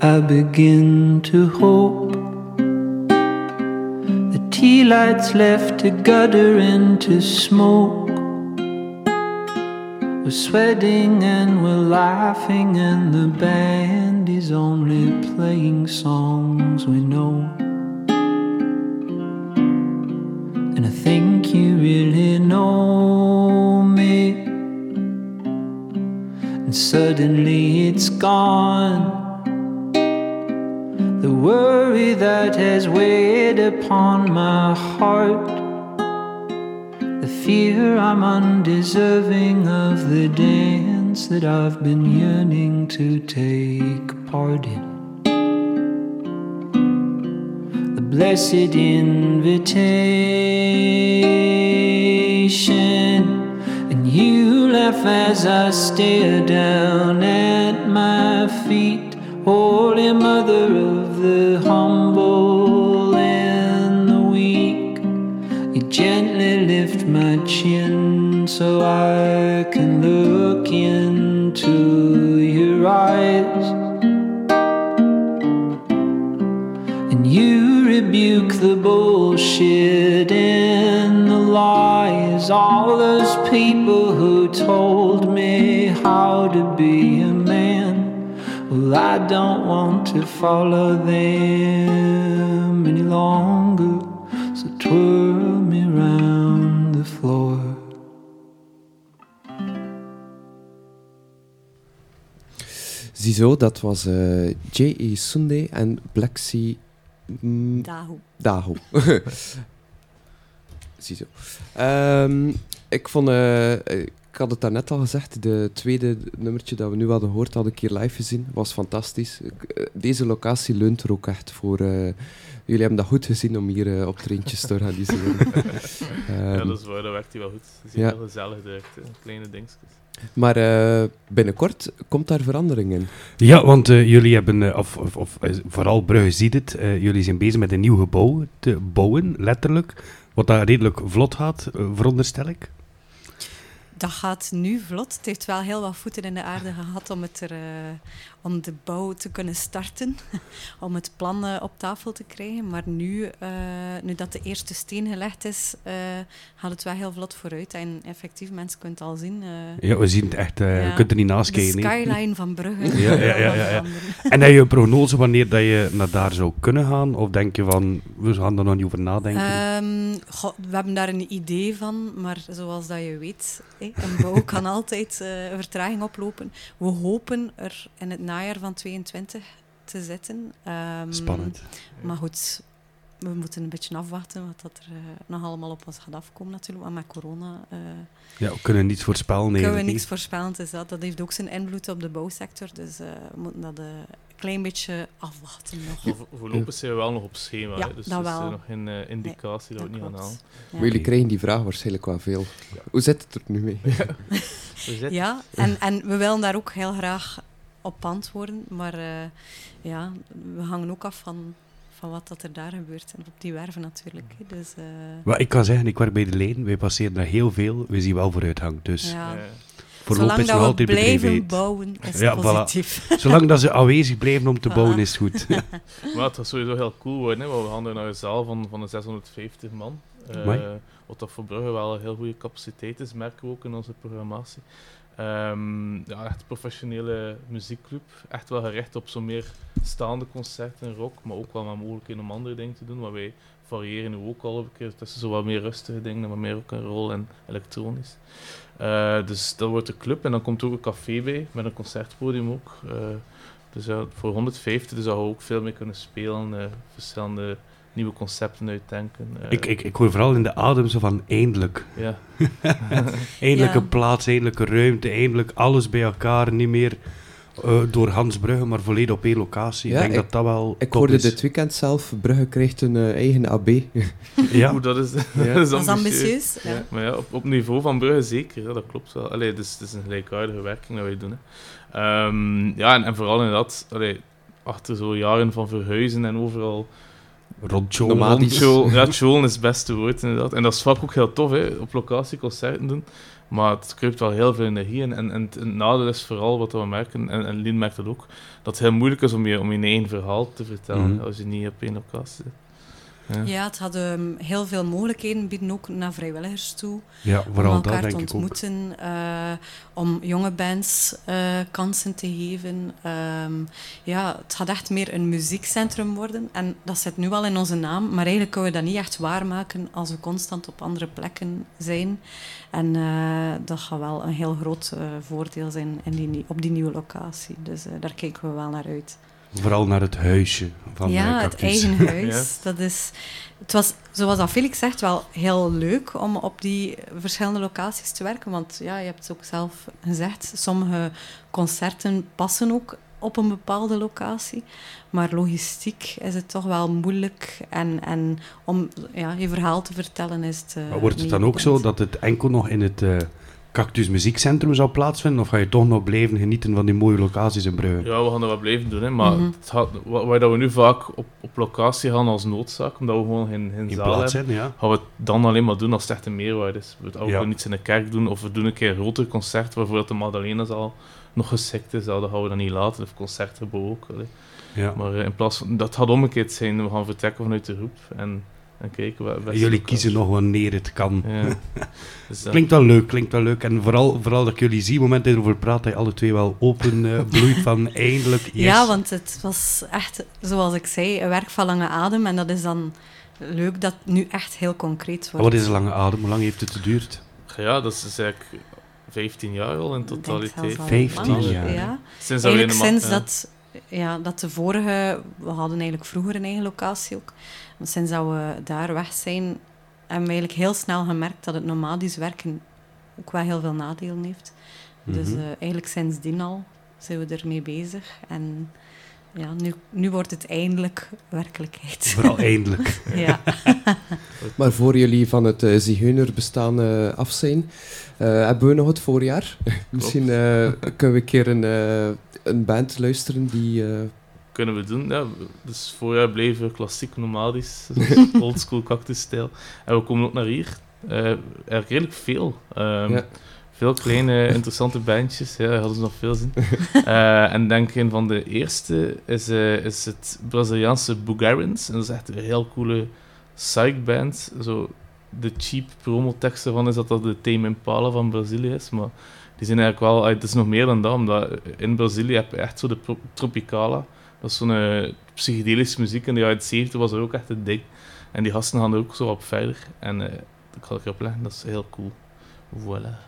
I begin to hope the tea lights left to gutter into smoke. We're sweating and we're laughing, and the band is only playing songs we know. And I think you really know me. And suddenly it's gone. That has weighed upon my heart. The fear I'm undeserving of the dance that I've been yearning to take part in. The blessed invitation. And you laugh as I stare down at my feet. Holy Mother of the humble and the weak, you gently lift my chin so I can look into your eyes. And you rebuke the bullshit and the lies. All those people who told me how to be a. Well, I don't want to follow them any longer. So twirl me round the floor. Ziezo, dat was eh J.E. Sunday en Plexi mm, Dahu. Daho. Ziezo. Ehm, ik vond, eh, ik had het daarnet al gezegd, de tweede nummertje dat we nu hadden gehoord, had ik keer live gezien, was fantastisch. Eh, deze locatie leunt er ook echt voor. eh, jullie hebben dat goed gezien om hier uh, optredentjes te organiseren. ja, Ehm, dat is waar, dat werkt hij wel goed. Het is ja. heel gezellig direct, kleine dingetjes. Maar eh, binnenkort komt daar verandering in. Ja, want eh, jullie hebben, eh, of, of, of eh, vooral Brugge ziet het, eh, jullie zijn bezig met een nieuw gebouw te bouwen, letterlijk. Wat daar redelijk vlot gaat, eh, veronderstel ik. Dat gaat nu vlot. Het heeft wel heel wat voeten in de aarde gehad om, het er, eh, om de bouw te kunnen starten. om het plan eh, op tafel te krijgen. Maar nu, eh, nu dat de eerste steen gelegd is, eh, gaat het wel heel vlot vooruit. En effectief, mensen kunnen het al zien. Ja, we zien het echt, Ja. je kunt er niet naast de kijken. hè. skyline van Brugge. Ja, ja, ja, ja, ja. En heb je een prognose wanneer dat je naar daar zou kunnen gaan? Of denk je van, we gaan er nog niet over nadenken? Ehm, goh, we hebben daar een idee van, maar zoals dat je weet, een bouw kan altijd eh, vertraging oplopen. We hopen er in het najaar van 22 te zitten. Ehm, Spannend. Maar goed, we moeten een beetje afwachten wat dat er eh, nog allemaal op ons gaat afkomen natuurlijk. Want met corona eh, Ja, we kunnen niets voorspellen. kunnen we eigenlijk niks niet. voorspellen. Dus dat, dat heeft ook zijn invloed op de bouwsector. Dus eh, we moeten dat een klein beetje afwachten nog. Maar vo- voorlopig zijn we wel nog op schema, Ja, dus dat er is wel. nog geen indicatie dat we het niet gaan klopt. halen. Ja. Maar jullie krijgen die vraag waarschijnlijk wel veel. Hoe zit het er nu mee? Ja, en, en we willen daar ook heel graag op antwoorden. Maar eh, ja, we hangen ook af van, van wat dat er daar gebeurt. En op die werven natuurlijk. hè. Dus, eh, Wat ik kan zeggen, ik werk bij de lijn, wij passeren daar heel veel, we zien wel vooruitgang. Dus ja. Voorlopig Zolang is het dat nog we altijd blijven bouwen, is Ja, voilà. positief. Zolang dat ze aanwezig blijven om te bouwen, is het goed. Maar het gaat sowieso heel cool worden, hè, want we er naar een zaal van, van de 650 man. Eh, Amai. wat dat voor Brugge wel een heel goede capaciteit is, merken we ook in onze programmatie. Ehm, ja, echt professionele muziekclub. Echt wel gericht op zo meer staande concerten en rock, maar ook wel met mogelijkheden om andere dingen te doen. Maar wij variëren nu ook al een keer tussen zo wat meer rustige dingen, en wat meer ook een rol en elektronisch. Eh, dus dat wordt de club en dan komt ook een café bij, met een concertpodium ook. Eh, dus ja, voor 150 dus je ook veel meer kunnen spelen, eh, verschillende nieuwe concepten uitdenken. eh, ik, ik, ik hoor vooral in de adem zo van eindelijk. Ja, Eindelijk Ja. een plaats, eindelijk een ruimte, eindelijk alles bij elkaar. Niet meer eh, door Hans Brugge, maar volledig op één locatie. Ja, ik denk ik- dat dat wel Ik top hoorde is. dit weekend zelf, Brugge krijgt een eh, eigen AB. Ja, dat is, Ja. dat is ambitieus. ambitieus. Ja. Ja, maar ja, op, op niveau van Brugge zeker, ja, dat klopt wel. Allee, het, is, het is een gelijkaardige werking dat wij doen. Hè. Ehm, ja, en, en vooral inderdaad, allee, achter zo jaren van verhuizen en overal Rondjolen- ja, is het beste woord inderdaad. En dat is vaak ook heel tof, hè, op locatie concerten doen. Maar het kruipt wel heel veel energie in. En, en het, het nadeel is vooral wat we merken, en, en Lien merkt dat ook, dat het heel moeilijk is om je, om je eigen verhaal te vertellen Mhm. als je niet op één locatie zit. Ja. Ja, het had ehm, heel veel mogelijkheden bieden, ook naar vrijwilligers toe. Ja, om vooral dat elkaar denk te ik ook. ontmoeten, eh, om jonge bands eh, kansen te geven. Ehm, ja, het gaat echt meer een muziekcentrum worden. En dat zit nu al in onze naam, maar eigenlijk kunnen we dat niet echt waarmaken als we constant op andere plekken zijn. En eh, dat gaat wel een heel groot voordeel zijn in die, op die nieuwe locatie. Dus daar kijken we wel naar uit. Vooral naar het huisje van ja, het eigen huis. Ja. Dat is, het was, zoals dat Felix zegt, wel heel leuk om op die verschillende locaties te werken. Want ja, je hebt het ook zelf gezegd, sommige concerten passen ook op een bepaalde locatie. Maar logistiek is het toch wel moeilijk. En, en om ja, je verhaal te vertellen is het. eh, Maar wordt het dan ook zo dat het enkel nog in het eh, Cactus Muziekcentrum zou plaatsvinden? Of ga je toch nog blijven genieten van die mooie locaties in Brugge? Ja, we gaan dat wel blijven doen, hè, maar Mhm. het gaat, wa- waar dat we nu vaak op, op locatie gaan als noodzaak, omdat we gewoon geen, geen In zaal plaats hebben, zijn, ja. gaan we het dan alleen maar doen als het echt een meerwaarde is. We gaan Ja. ook iets in de kerk doen, of we doen een keer een groter concert, waarvoor de Magdalenazaal nog geschikt is, dat gaan we dan niet laten, of concertgebouw ook. ja. Maar eh, in plaats van, dat gaat omgekeerd zijn, we gaan vertrekken vanuit de groep en, en Jullie kiezen nog wanneer het kan. Ja. Dus, dat- Klinkt wel leuk, klinkt wel leuk. En vooral, vooral dat ik jullie zie, het moment dat je erover praat, dat je alle twee wel open eh, bloeit van eindelijk, yes. Ja, want het was echt, zoals ik zei, een werk van lange adem. En dat is dan leuk dat het nu echt heel concreet wordt. Wat is een lange adem? Hoe lang heeft het geduurd? ja, dat is dus eigenlijk 15 jaar al in totaliteit. zelfs al 15 langer, jaar. Ja. Sinds dat sinds dat, ja, dat de vorige... We hadden eigenlijk vroeger een eigen locatie ook. Maar sinds dat we daar weg zijn, hebben we eigenlijk heel snel gemerkt dat het nomadisch werken ook wel heel veel nadelen heeft. Dus Mhm. eh, eigenlijk sindsdien al zijn we ermee bezig. En ja, nu, nu wordt het eindelijk werkelijkheid. Vooral eindelijk. ja. Maar voor jullie van het uh, zigeunerbestaan uh, af zijn, uh, hebben we nog het voorjaar. Misschien uh, kunnen we een keer een, uh, een band luisteren die... Kunnen we doen, ja. Dus voorjaar bleven we klassiek nomadisch, oldschool cactus-stijl. En we komen ook naar hier. Uh, eigenlijk redelijk veel. Um, ja. Veel kleine, interessante bandjes. Ja, hadden ze nog veel zin. uh, en denk een van de eerste is, uh, is het Braziliaanse Bugarins. En dat is echt een heel coole psych-band. Zo, de cheap promoteksten van is dat dat de Tame Impala van Brazilië is. Maar die zijn eigenlijk wel... Het is nog meer dan dat, omdat in Brazilië heb je echt zo de Tropicala. Dat is zo'n uh, psychedelische muziek. In de jaren 70 was er ook echt een ding. En die gasten gaan er ook zo op verder. En uh, ik ga het erop leggen, dat is heel cool. Voilà.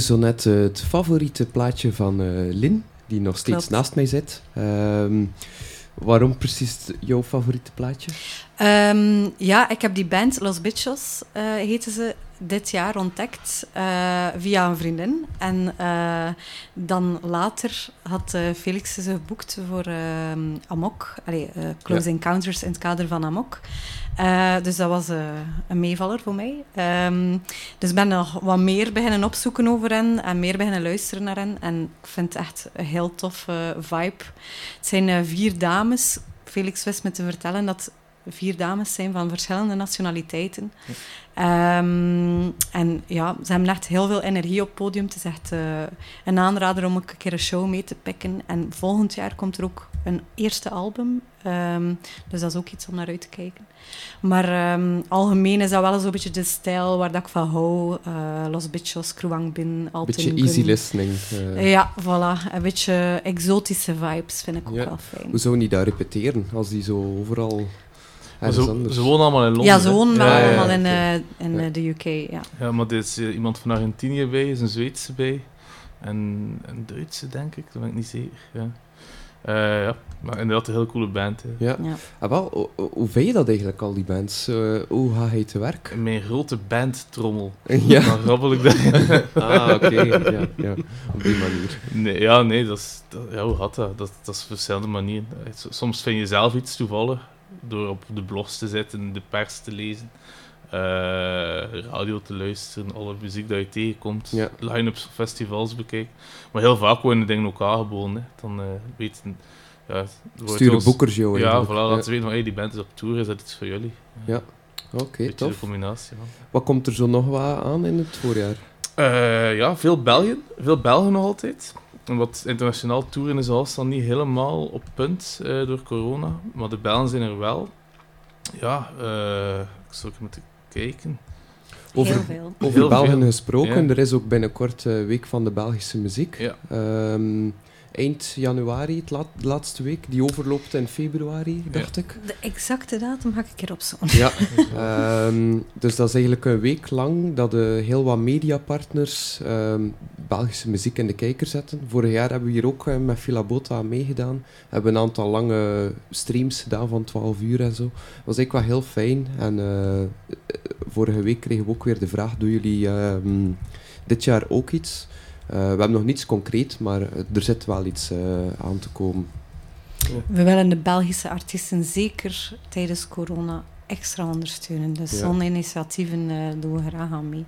Tem Play 3. hoorden zo net eh, het favoriete plaatje van eh, Lin, die nog steeds Klopt. naast mij zit. Ehm, waarom precies jouw favoriete plaatje? Ehm, ja, ik heb die band Los Bichos, heten ze, dit jaar ontdekt via een vriendin. En dan later had Felix ze geboekt voor ehm, Amok, Allee, Close Encounters in het kader van Amok. Eh, dus dat was eh, een meevaller voor mij. Ehm, dus ik ben nog wat meer beginnen opzoeken over hen en meer beginnen luisteren naar hen. En ik vind het echt een heel tof eh, vibe. Het zijn eh, vier dames. Felix wist me te vertellen dat vier dames zijn van verschillende nationaliteiten. Ehm, en ja, ze hebben echt heel veel energie op het podium. Het is echt eh, een aanrader om ook een keer een show mee te pikken. En volgend jaar komt er ook een eerste album. Ehm, dus dat is ook iets om naar uit te kijken. Maar ehm, algemeen is dat wel zo'n beetje de stijl waar dat ik van hou. Eh, Los Bichos, Kruang Bin, Alten Beetje easy listening. eh. Ja, voilà. Een beetje exotische vibes vind ik ook Ja. wel fijn. Hoe zou die daar repeteren als die zo overal ze, anders... ze wonen allemaal in Londen. Ja, ze wonen Ja, ja, ja. allemaal in, eh, in Ja. eh, de UK, ja. Ja, maar er is eh, iemand van Argentinië bij, is een Zweedse bij. En een Duitse, denk ik, dat ben ik niet zeker. Ja, Eh, ja. maar inderdaad een heel coole band. Hè. Ja. ja. Ah, wel, ho- ho- hoe vind je dat eigenlijk, al die bands? Eh, hoe ga je te werk? Mijn grote bandtrommel. ja. Dan rabbel ik dat. Ah, oké. Ja, ja. Op die manier. nee, ja, nee, dat is, dat- ja, hoe gaat dat? dat? Dat is op verschillende manieren. Soms vind je zelf iets toevallig, door op de blogs te zitten, de pers te lezen, eh, radio te luisteren, alle muziek dat je tegenkomt, Ja. line-ups van festivals bekijken. Maar heel vaak worden dingen ook aangeboden. Hè. Dan eh weten... Ja, er wordt Stuur een ons- boekershow Ja, voilà, laten ze weten van hey, die band is op tour, is dat iets voor jullie? Ja. Oké, de tof. combinatie. man. Wat komt er zo nog wat aan in het voorjaar? Eh, ja, veel Belgen. Veel Belgen nog altijd. Omdat internationaal toeren is alles dan niet helemaal op punt eh, door corona. Maar de Belgen zijn er wel. Ja, eh, ik zou even moeten kijken. Over, Heel veel. over Belgen gesproken, Ja. er is ook binnenkort eh, Week van de Belgische Muziek. Ja. Ehm, eind januari, het laat- de laatste week, die overloopt in februari, dacht ik. De exacte datum ga ik erop zoeken. Ja, ehm, dus dat is eigenlijk een week lang dat de heel wat mediapartners ehm, Belgische muziek in de kijker zetten. Vorig jaar hebben we hier ook eh, met Filabota aan meegedaan. Hebben een aantal lange streams gedaan van 12 uur en zo. Dat was eigenlijk wel heel fijn. En eh, vorige week kregen we ook weer de vraag, doen jullie ehm, dit jaar ook iets? Eh, we hebben nog niets concreet, maar er zit wel iets eh, aan te komen. We willen de Belgische artiesten zeker tijdens corona extra ondersteunen. Dus Ja. zo'n initiatieven eh, doen we graag aan mee.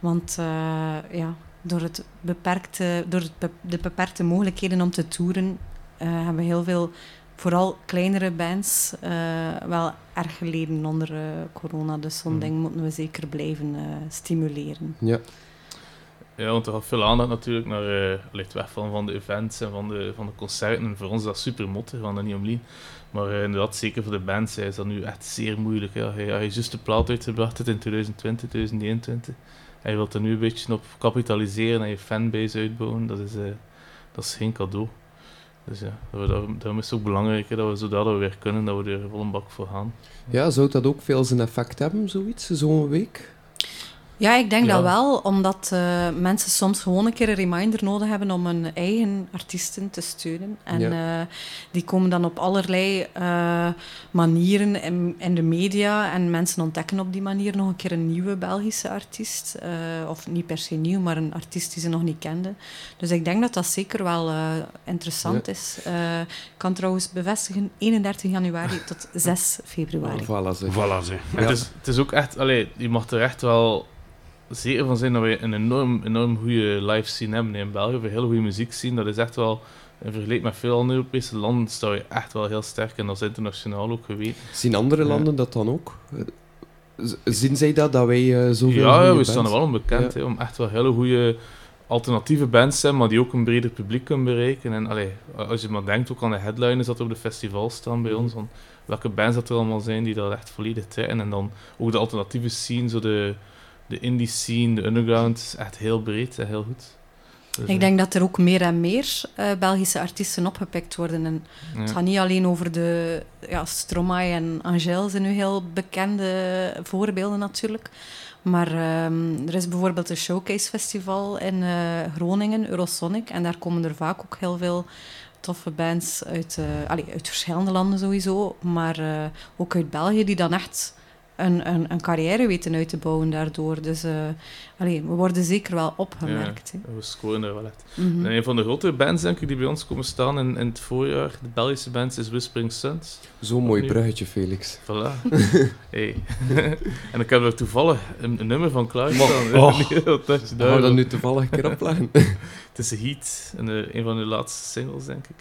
Want eh, ja, door, het beperkte, door het be- de beperkte mogelijkheden om te toeren, eh, hebben heel veel, vooral kleinere bands, eh, wel erg geleden onder eh, corona. Dus zo'n Mhm. ding moeten we zeker blijven eh, stimuleren. Ja, Ja, want er gaat veel aandacht natuurlijk naar eh ligt weg van, van de events en van de, van de concerten. En voor ons is dat super mottig, we gaan dat niet. Maar eh, inderdaad, zeker voor de bands is dat nu echt zeer moeilijk. Ja. Hij, heeft juist de plaat uitgebracht het in 2020, 2021. En je wilt er nu een beetje op kapitaliseren en je fanbase uitbouwen. Dat is, eh, dat is geen cadeau. Dus ja, daarom, is het ook belangrijk hè, dat we zodra we weer kunnen, dat we er vol een bak voor gaan. ja zou dat ook veel zijn effect hebben, zoiets, zo'n week? Ja, ik denk Ja. dat wel, omdat eh, mensen soms gewoon een keer een reminder nodig hebben om hun eigen artiesten te steunen. En Ja. eh, die komen dan op allerlei eh, manieren in, in de media en mensen ontdekken op die manier nog een keer een nieuwe Belgische artiest. Eh, of niet per se nieuw, maar een artiest die ze nog niet kenden. Dus ik denk dat dat zeker wel eh, interessant is. Eh, ik kan trouwens bevestigen, 31 januari tot 6 februari. Voilà, zeg. Voilà, zeg. En Het, is, het is ook echt, allee, je mag er echt wel zeker van zijn dat we een enorm, enorm goede live scene hebben in België. We heel goede muziek zien. Dat is echt wel, in vergelijking met veel andere Europese landen, sta je echt wel heel sterk en dat is internationaal ook geweten. Zien andere Ja. landen dat dan ook? Zien zij dat, dat wij eh, zoveel Ja, ja, we staan er wel onbekend Ja. om echt wel hele goede alternatieve bands zijn, maar die ook een breder publiek kunnen bereiken. En allee, als je maar denkt ook aan de headliners dat er op de festivals staan bij ons, van welke bands dat er allemaal zijn die dat echt volledig trekken. En dan ook de alternatieve scene, zo de, de indie scene, de underground, is echt heel breed en heel goed. Dus, ik eh, denk dat er ook meer en meer eh, Belgische artiesten opgepikt worden. En. Het gaat niet alleen over de ja, Stromae en Angel zijn nu heel bekende voorbeelden natuurlijk. Maar ehm, er is bijvoorbeeld een showcase festival in uh, Groningen, Eurosonic. En daar komen er vaak ook heel veel toffe bands uit, uh, uit verschillende landen sowieso. Maar ook uit België die dan echt een, een carrière weten uit te bouwen daardoor. Dus eh, we worden zeker wel opgemerkt. We scoren er wel echt. Mm. Een van de grote bands, denk ik, die bij ons komen staan in, in het voorjaar, de Belgische band, is Whispering Suns. Zo'n mooi bruidje Felix. Voilà. hey. en ik heb er toevallig een, nummer van klaarstaan. Oh, gaan we dat nu toevallig een keer het is Heat, een, eh, een van de laatste singles, denk ik.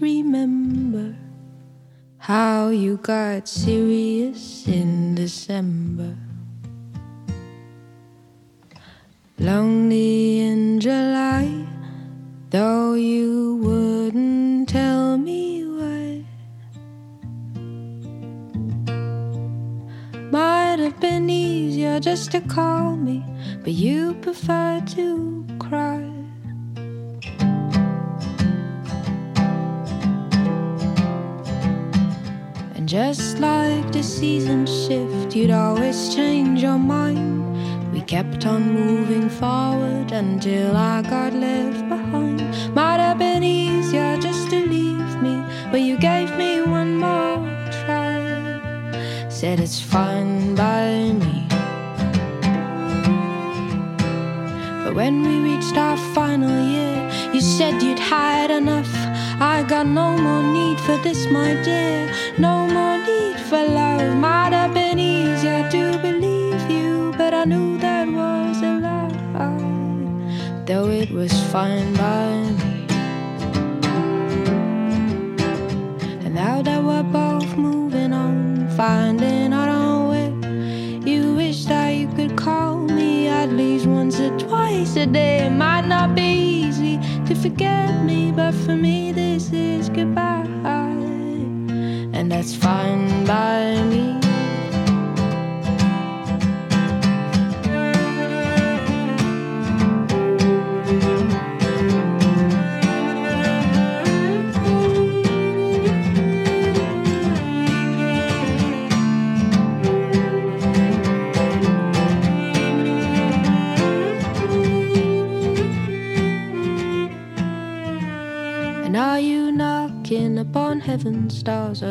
remember how you got serious. And that's fine by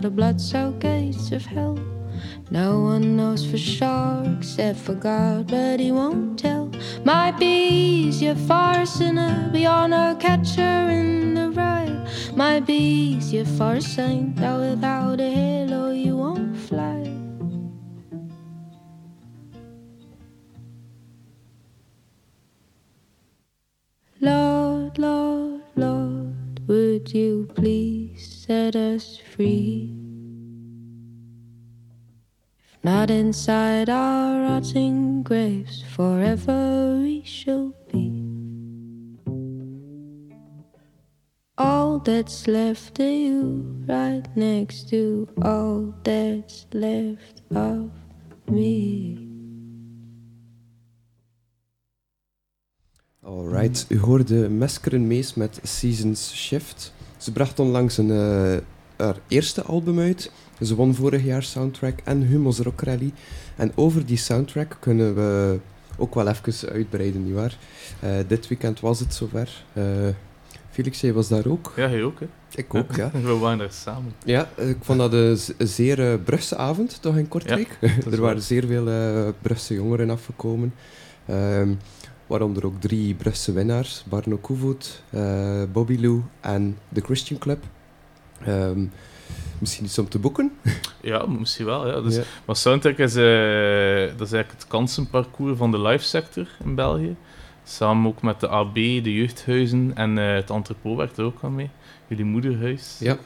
the blood soaked gates of hell? No one knows for sure except for God, but He won't tell. Might be easier for a sinner beyond a catcher in the rye. Might be easier for a saint that without a halo you won't fly. Lord, Lord, Lord, would you please set us free? Not inside our rotting graves, forever we shall be. All that's left of you, right next to all that's left of me. Alright, u hoorde Meskeren Mees met Seasons Shift. Ze bracht onlangs een, eh, haar eerste album uit. Ze won vorig jaar soundtrack en Humo's Rock Rally. En over die soundtrack kunnen we ook wel even uitbreiden, nietwaar? Eh dit weekend was het zover. Eh Felix, jij was daar ook? Ja, hij ook, hè? Ik ook, ja. We waren daar samen. Ja, ik vond dat een, zeer eh, Brugse avond, toch in Kortrijk? is er waren zeer veel Brugse jongeren afgekomen. Ehm, waaronder ook drie Brugse winnaars. Barno Koevoet, eh, Bobby Lou en The Christian Club. Ehm, misschien iets om te boeken? Ja, misschien wel. Ja. Dus, Ja. Maar Soundtrack is, eh, dat is eigenlijk het kansenparcours van de live sector in België. Samen ook met de AB, de jeugdhuizen en eh, het entrepot werkt er ook aan mee. Jullie moederhuis. Ja.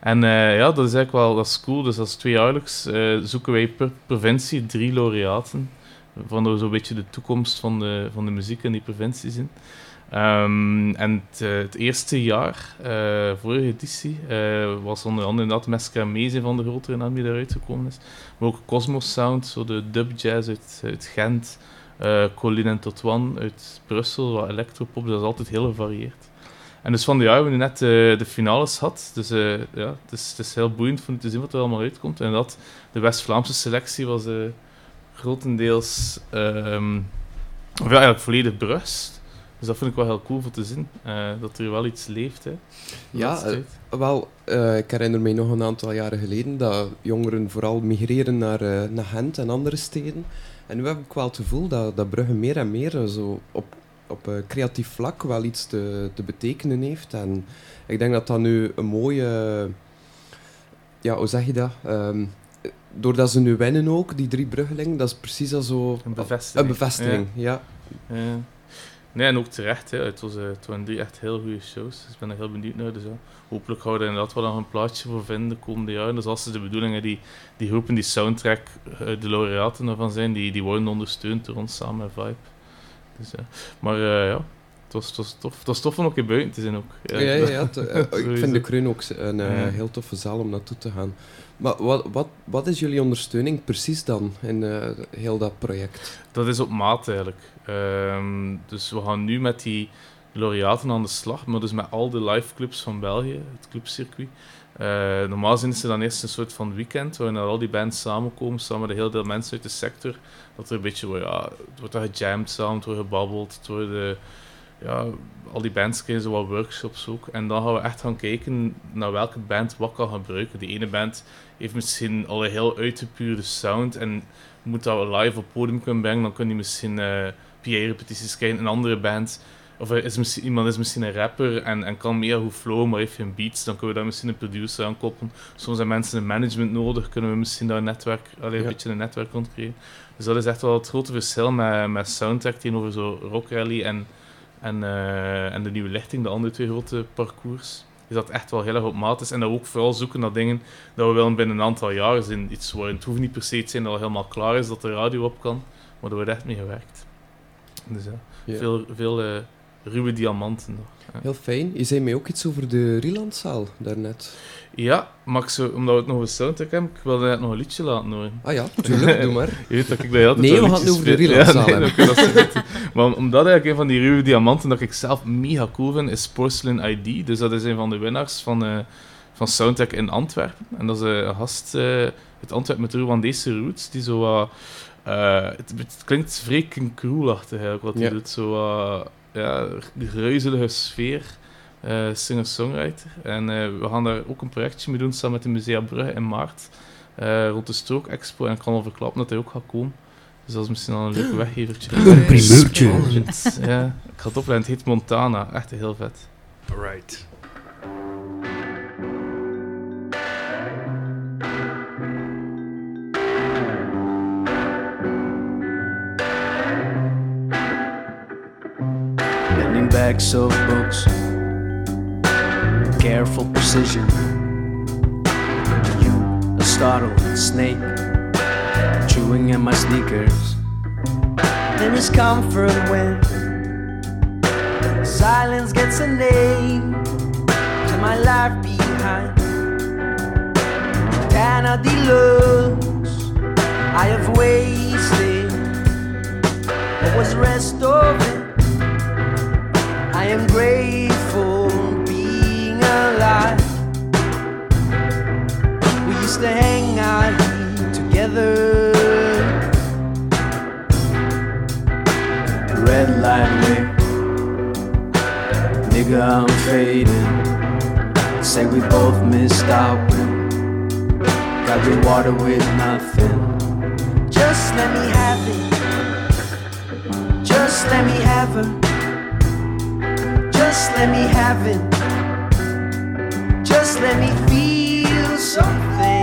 En eh, ja, dat is eigenlijk wel dat is cool. Dus is tweejaarlijks zoeken wij per provincie drie laureaten. Van zo'n beetje de toekomst van de, van de muziek in die provincies in. Ehm, en het, eh, het eerste jaar, eh, vorige editie, eh, was onder andere inderdaad Mesca Meze van de grotere naam die daaruit gekomen is. Maar ook Cosmos Sound, zo de dub jazz uit, Gent. eh Colin en Totwan uit Brussel, wat electropop, dat is altijd heel gevarieerd. En dus van de jaar hebben we net de finales gehad. Dus ja, het is, het is heel boeiend om te zien wat er allemaal uitkomt. En dat, de West-Vlaamse selectie was grotendeels, ehm, of eigenlijk volledig Brust. Dus dat vind ik wel heel cool voor te zien. eh, dat er wel iets leeft. Hè, Ja, eh. Wel, eh, ik herinner me nog een aantal jaren geleden dat jongeren vooral migreren naar, naar Gent en andere steden. En nu heb ik wel het gevoel dat, dat Brugge meer en meer zo op, op creatief vlak wel iets te, te betekenen heeft. En ik denk dat dat nu een mooie... Ja, hoe zeg je dat? Ehm, doordat ze nu winnen ook, die drie Bruggelingen, dat is precies al zo... Een bevestiging. Een bevestiging, ja. Ja. Nee, en ook terecht. Hè. Het, was, eh, het waren drie echt heel goede shows. Dus ik ben er heel benieuwd naar. Dus, ja, hopelijk houden we er inderdaad wel nog een plaatje voor vinden de komende jaren. Dus als ze de bedoelingen die, die groepen, die soundtrack, eh, de laureaten ervan zijn, die, die worden ondersteund door ons samen met Vibe. Dus, ja. Maar eh, ja, het was, het, was tof. het was tof om ook in buiten te zijn. Ook. Ja, ja, ik vind de Kreun ook een heel toffe zaal om naartoe te gaan. Maar wat, wat, wat is jullie ondersteuning precies dan in eh, heel dat project? Dat is op maat eigenlijk. Ehm, dus we gaan nu met die laureaten aan de slag, maar dus met al de live clubs van België, het clubcircuit. Eh, normaal zijn ze dan eerst een soort van weekend waarin al die bands samenkomen, samen met heel veel mensen uit de sector. Dat er een beetje, wordt, ja, het wordt gejamd samen, wordt gebabbeld, worden, ja, al die bands krijgen zo wat workshops ook. En dan gaan we echt gaan kijken naar welke band wat kan gebruiken. Die ene band heeft misschien al een heel uitgepuurde sound en moet dat live op podium kunnen brengen, dan kun je misschien eh PA-repetities krijgen. Een andere band, of er is misschien, iemand is misschien een rapper en, en kan meer goed flowen, maar heeft geen beats, dan kunnen we daar misschien een producer aan koppelen. Soms hebben mensen een management nodig, kunnen we misschien daar een netwerk, allee, een Ja. beetje een netwerk rond creëren. Dus dat is echt wel het grote verschil met, met Soundtrack tegenover zo Rock Rally en, en, eh, en de Nieuwe Lichting, de andere twee grote parcours. Is dat echt wel heel erg op maat is. En dat we ook vooral zoeken naar dingen dat we willen binnen een aantal jaren zien. Iets waar het hoeft niet per se te zijn dat al helemaal klaar is, dat de radio op kan. Maar daar wordt echt mee gewerkt. Dus ja, Ja. veel, veel eh, ruwe diamanten nog. Ja. Heel fijn. Je zei mij ook iets over de Rielandzaal daarnet. Ja, zou, omdat we het nog een soundtrack hebben, ik wilde net nog een liedje laten horen. Ah ja, tuurlijk, doe maar. Je weet dat ik bij altijd Nee, we gaan het over de. Rielandzaal Ja, nee, hebben. dat. Maar om- omdat eigenlijk een van die ruwe diamanten dat ik zelf mega cool vind, is Porcelain ID. Dus dat is een van de winnaars van, eh, van Soundtrack in Antwerpen. En dat is eh, een gast eh, uit Antwerpen met Rwandese roots, die zo het, het klinkt vrij King Cruel-achtig eigenlijk, wat hij Ja. doet. Zo ja, gruizelige sfeer. eh, singer-songwriter. En eh, we gaan daar ook een projectje mee doen samen met de Musea Brugge in maart. eh, rond de Strook Expo. En ik kan al verklappen dat hij ook gaat komen. Dus dat is misschien al een leuk weggevertje. Een primeurtje. Ja, ik ga het opleiden. Het heet Montana. Echt heel vet. Right. Backs of books, careful precision. You, a startled snake, chewing at my sneakers. Then his comfort when silence gets a name to my life behind. Dana deluxe, I have wasted what was rest of it. Am grateful being alive. We used to hang out together. Red light way, nigga, I'm fading. Say we both missed out. Got the water with nothing. Just let me have it. Just let me have her. Just let me have it. Just let me feel something.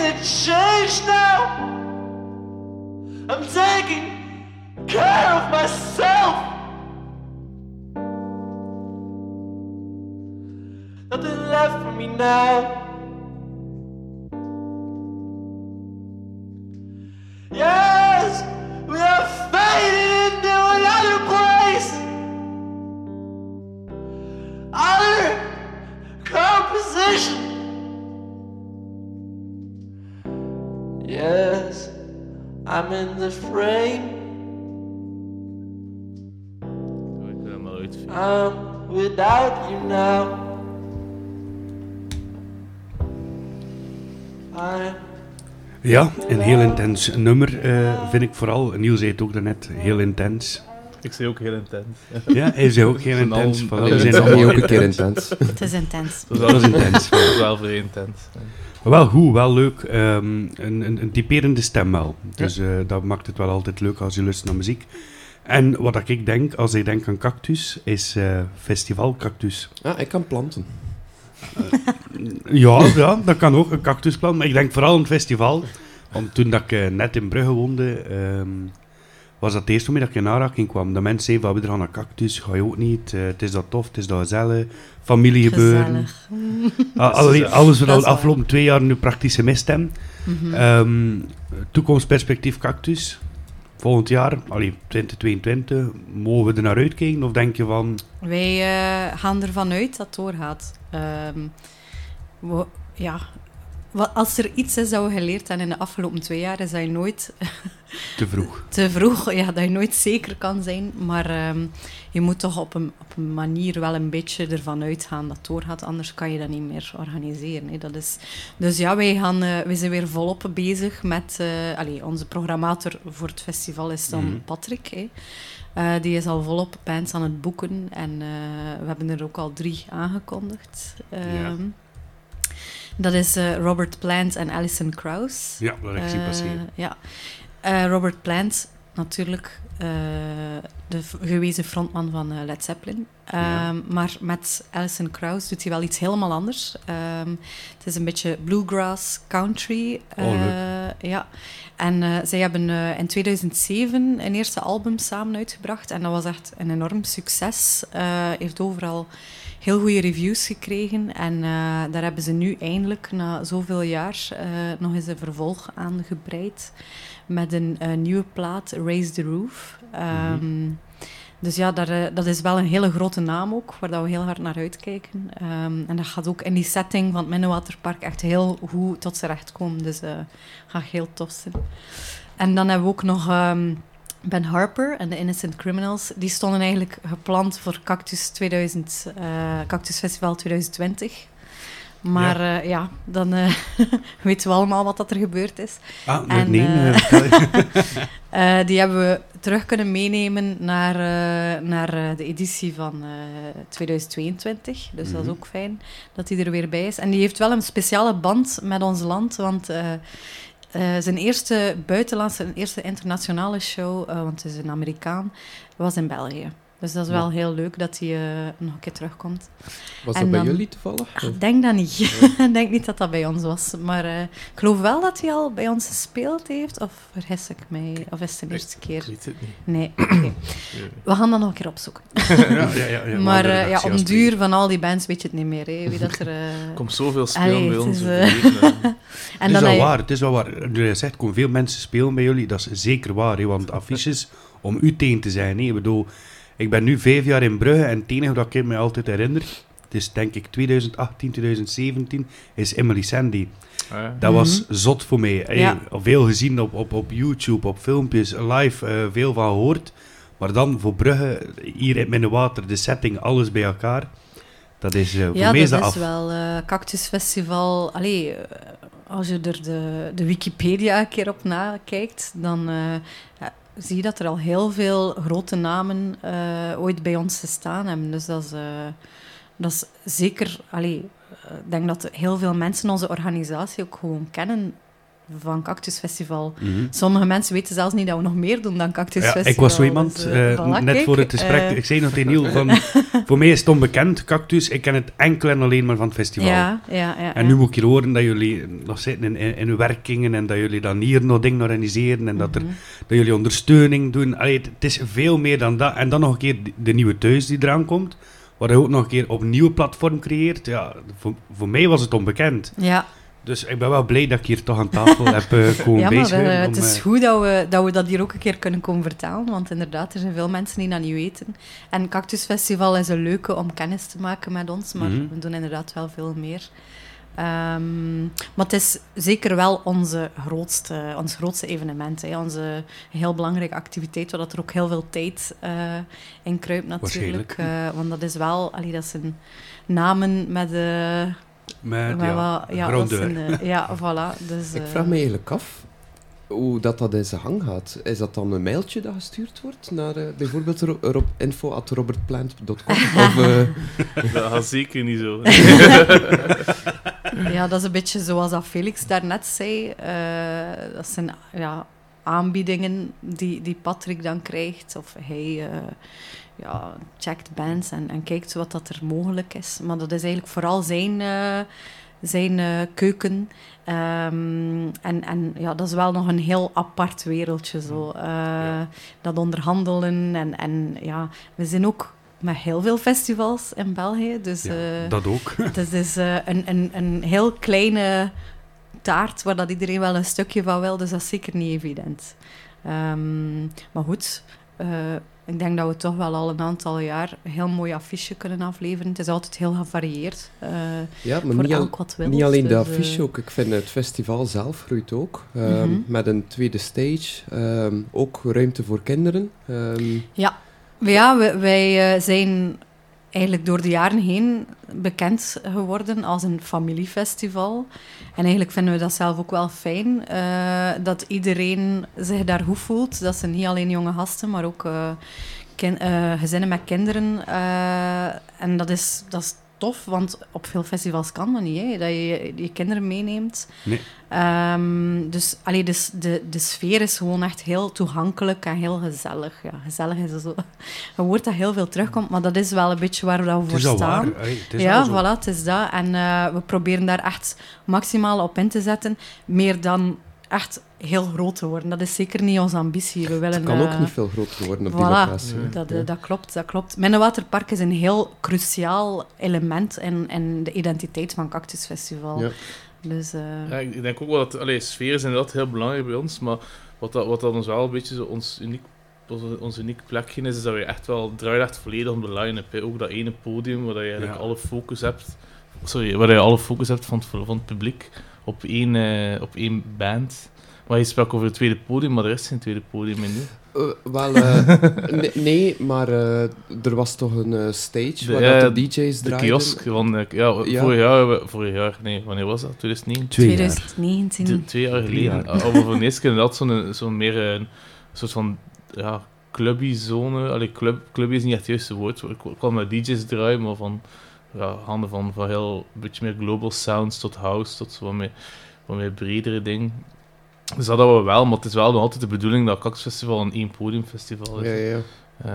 feeling changed now. I'm taking care of myself. Nothing left for me now. Without you now. Ja, een heel intens nummer eh, vind ik vooral. Niels zei het ook daarnet, heel intens. Ik zei ook heel intens. Ja, hij zei ook heel intens. Al- we Dat zijn is allemaal ook een keer intens. Het is intens. Dat is Dat intens. Dat is wel vrij intens. wel goed, wel leuk. Ehm, een, een, een typerende stem wel. Dus eh, dat maakt het wel altijd leuk als je luistert naar muziek. En wat ik denk, als ik denk aan cactus, is eh festival cactus. Ja, ik kan planten. Ja, ja, dat kan ook, een cactusplant. Maar ik denk vooral aan het festival. Want toen dat ik eh, net in Brugge woonde, ehm, was dat het eerste moment dat ik in aanraking kwam. Dat mensen zeiden, van, we gaan naar cactus, ga je ook niet. Eh, het is dat tof, het is dat gezellig. Familiegebeuren. Gezellig. Ah, alles wat al de afgelopen twee jaar nu praktisch gemist hebben. Mhm. Ehm, toekomstperspectief cactus. Volgend jaar, allee, 2022, mogen we er naar uitkijken? Of denk je van, Wij eh, gaan ervan uit dat het doorgaat. Ehm, we- ja, als er iets is dat we geleerd hebben in de afgelopen twee jaar, is dat je nooit te vroeg? te vroeg, ja, dat je nooit zeker kan zijn. Maar ehm, je moet toch op een, op een manier wel een beetje ervan uitgaan dat het doorgaat. Anders kan je dat niet meer organiseren. Hè. Dat is, dus ja, wij, gaan, eh, wij zijn weer volop bezig met... allee, onze programmator voor het festival is dan Mhm. Patrick. Hè. Eh, die is al volop bands aan het boeken. En we hebben er ook al drie aangekondigd. Ehm, Dat is eh, Robert Plant en Alison Krauss. Ja, dat heb ik zien Eh, passeren. ja. Eh, Robert Plant, natuurlijk eh, de gewezen frontman van eh, Led Zeppelin. Ja. Ehm, Maar met Alison Krauss doet hij wel iets helemaal anders. Ehm, het is een beetje bluegrass, country. Oh, leuk. eh, ja. En eh, zij hebben eh, in 2007 een eerste album samen uitgebracht. En dat was echt een enorm succes. Eh, heeft overal heel goede reviews gekregen. En eh, daar hebben ze nu eindelijk, na zoveel jaar, eh, nog eens een vervolg aan gebreid. Met een eh, nieuwe plaat, Raise the Roof. Ehm, Dus ja, daar, dat is wel een hele grote naam ook, waar dat we heel hard naar uitkijken. Ehm, en dat gaat ook in die setting van het Minnewaterpark echt heel goed tot zijn recht komen. Dus dat gaat heel tof zijn. En dan hebben we ook nog ehm, Ben Harper en de Innocent Criminals. Die stonden eigenlijk gepland voor Cactus, 2000, eh, Cactus Festival 2020. Maar ja, ja dan eh, weten we allemaal wat dat er gebeurd is. Ah, nee, En, nee, eh, eh. Eh, die hebben we terug kunnen meenemen naar, eh, naar eh, de editie van eh, 2022. Dus dat is Mhm. ook fijn dat hij er weer bij is. En die heeft wel een speciale band met ons land, want eh, zijn eerste buitenlandse, zijn eerste internationale show, eh, want het is een Amerikaan, was in België. Dus dat is wel heel leuk dat hij eh, nog een keer terugkomt. Was En dat bij dan- jullie toevallig? Ah, Ik denk dat niet. Ik denk niet dat dat bij ons was. Maar eh, ik geloof wel dat hij al bij ons gespeeld heeft. Of vergis ik mij? Of is het de eerste Ik keer? weet het niet. Nee. We gaan dat nog een keer opzoeken. ja, ja, ja, ja, maar eh, ja, om duur van al die bands weet je het niet meer. Hè. Wie dat er... komt zoveel spelen Allee, bij ons. is, en Het is wel waar, het is wel waar. Je zegt, veel mensen spelen bij jullie, dat is zeker waar. Hè, want affiches, om u tegen te zijn. Hè, ik bedoel, ik ben nu vijf jaar in Brugge en het enige dat ik me altijd herinner, het is denk ik 2018, 2017, is Emily Sandy. Ah. Dat was zot voor mij. Hey, Ja. Veel gezien op, op, op YouTube, op filmpjes, live, eh, veel van gehoord. Maar dan voor Brugge, hier in Minnewater, de setting, alles bij elkaar. Dat is eh, voor Ja, mij is dat dat is af. wel eh Cactus Festival. Allee, als je er de, de Wikipedia een keer op nakijkt, dan eh, zie dat er al heel veel grote namen eh, ooit bij ons gestaan hebben. Dus dat is, eh, dat is zeker... Allee, eh, ik denk dat heel veel mensen onze organisatie ook gewoon kennen van Cactus Festival. Mhm. Sommige mensen weten zelfs niet dat we nog meer doen dan Cactus Ja, Festival. ik was zo iemand, Dus, eh, eh, net kijk, voor het gesprek, eh, ik zei nog tegen Niel, van, voor mij is het onbekend, Cactus, ik ken het enkel en alleen maar van het festival. ja, ja, ja, En nu moet ik hier horen dat jullie nog zitten in, in, werkingen en dat jullie dan hier nog dingen organiseren en dat, er, Mhm. dat jullie ondersteuning doen. Allee, het, het is veel meer dan dat. En dan nog een keer de, de nieuwe thuis die eraan komt, Wat je ook nog een keer op een nieuwe platform creëert. Ja, voor, voor mij was het onbekend. Ja, Dus ik ben wel blij dat ik hier toch aan tafel heb eh komen ja maar bezig. eh, het is eh, goed dat we, dat we dat hier ook een keer kunnen komen vertellen. Want inderdaad, er zijn veel mensen die dat niet weten. En Cactus Festival is een leuke om kennis te maken met ons. Maar Mhm. we doen inderdaad wel veel meer. Ehm, maar het is zeker wel onze grootste, ons grootste evenement. Hè. Onze heel belangrijke activiteit, waar dat er ook heel veel tijd in kruipt natuurlijk. Want dat is wel, allee, dat zijn namen met... eh met, met ja, wat- ja, dat eh, voilà. Dus, Ik eh, vraag me eigenlijk af hoe dat, dat in zijn gang gaat. Is dat dan een mailtje dat gestuurd wordt naar eh, bijvoorbeeld ro- rob, info.robertplant.com? of, eh, Dat gaat zeker niet zo. Ja, dat is een beetje zoals dat Felix daarnet zei. Eh, dat zijn ja, aanbiedingen die, die Patrick dan krijgt. Of hij eh, ja, checkt bands en, en kijkt wat dat er mogelijk is. Maar dat is eigenlijk vooral zijn, eh, zijn eh, keuken. Ehm, en en ja, dat is wel nog een heel apart wereldje. Zo. Eh, Dat onderhandelen. En, en ja, we zijn ook met heel veel festivals in België. Dus, Ja, dat ook. het is eh, een, een, een heel kleine taart waar dat iedereen wel een stukje van wil, dus dat is zeker niet evident. Ehm, maar goed, eh, ik denk dat we toch wel al een aantal jaar een heel mooi affiche kunnen afleveren. Het is altijd heel gevarieerd. eh, ja, maar voor niet, elk wat wil. niet alleen de dus, affiche, eh, ook. Ik vind het festival zelf groeit ook. ehm, Mhm. Met een tweede stage. ehm, ook ruimte voor kinderen. Ja, we- wij eh, zijn eigenlijk door de jaren heen bekend geworden als een familiefestival. En eigenlijk vinden we dat zelf ook wel fijn, eh, dat iedereen zich daar goed voelt. Dat zijn niet alleen jonge gasten, maar ook eh, eh, gezinnen met kinderen. en dat is, dat is tof, want op veel festivals kan dat niet, hè, dat je je kinderen meeneemt. Nee. Ehm, dus allee, dus de, de sfeer is gewoon echt heel toegankelijk en heel gezellig. Ja, gezellig is zo een woord dat heel veel terugkomt, maar dat is wel een beetje waar we voor staan. waar. Hey, ja, voilà, het is dat. En eh, we proberen daar echt maximaal op in te zetten. Meer dan echt heel groot te worden. Dat is zeker niet onze ambitie. We willen, het kan ook eh, niet veel groter worden op die locatie. dat, Ja. dat klopt, dat klopt. Minnewaterpark is een heel cruciaal element in, in de identiteit van Cactus Festival. Ja. Dus, eh, Ja, ik denk ook wel dat allee, sfeer is inderdaad heel belangrijk bij ons, maar wat dat, wat dat ons wel een beetje zo ons uniek, onze, ons uniek plekje is, is dat we echt wel draaien echt volledig om de line-up. hè. Ook dat ene podium waar je eigenlijk Ja. alle focus hebt, sorry, waar je alle focus hebt van het, van het publiek op één, eh, op één band. Maar je sprak over het tweede podium, maar er is geen tweede podium in nu. Eh, wel, eh, nee, nee, maar eh, er was toch een eh, stage De- waar ja, dat de DJ's De draaiden. kiosk van, ja, Ja. Vorig, jaar, vorig jaar, nee, wanneer was dat? 2009? Twee jaar. 2019. Twee, twee jaar geleden. jaar. Al voor de inderdaad zo'n zo'n meer een soort van ja, clubby zone. Allee, club, clubby is niet echt het juiste woord. Ik ik kwam met DJ's draaien, maar van ja, handen van, van heel een beetje meer global sounds tot house, tot zo wat meer, wat meer bredere ding. Dus dat hadden we wel, maar het is wel nog altijd de bedoeling dat Cactus Festival een één podiumfestival is. Ja, ja. Eh,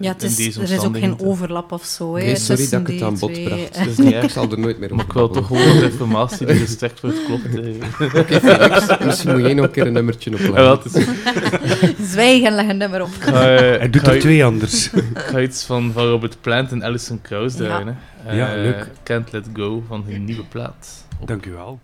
Ja, het is, er is ook geen overlap of zo. Hè, Nee, sorry tussen dat ik het die aan bod twee. bracht. Het is niet Ik zal er nooit meer Maar over ik wil toch gewoon wat informatie die gestrekt wordt klopt. Oké, Felix, misschien moet jij nog een keer een nummertje Ja, opleggen. het is- Zwijg en leg een nummer op. Eh, Hij doet er twee anders. Ik ga iets van, van Robert Plant en Alison Krauss Ja. draaien. hè. Ja, Eh, leuk. Can't Let Go van hun nieuwe plaat. Op Dank u wel.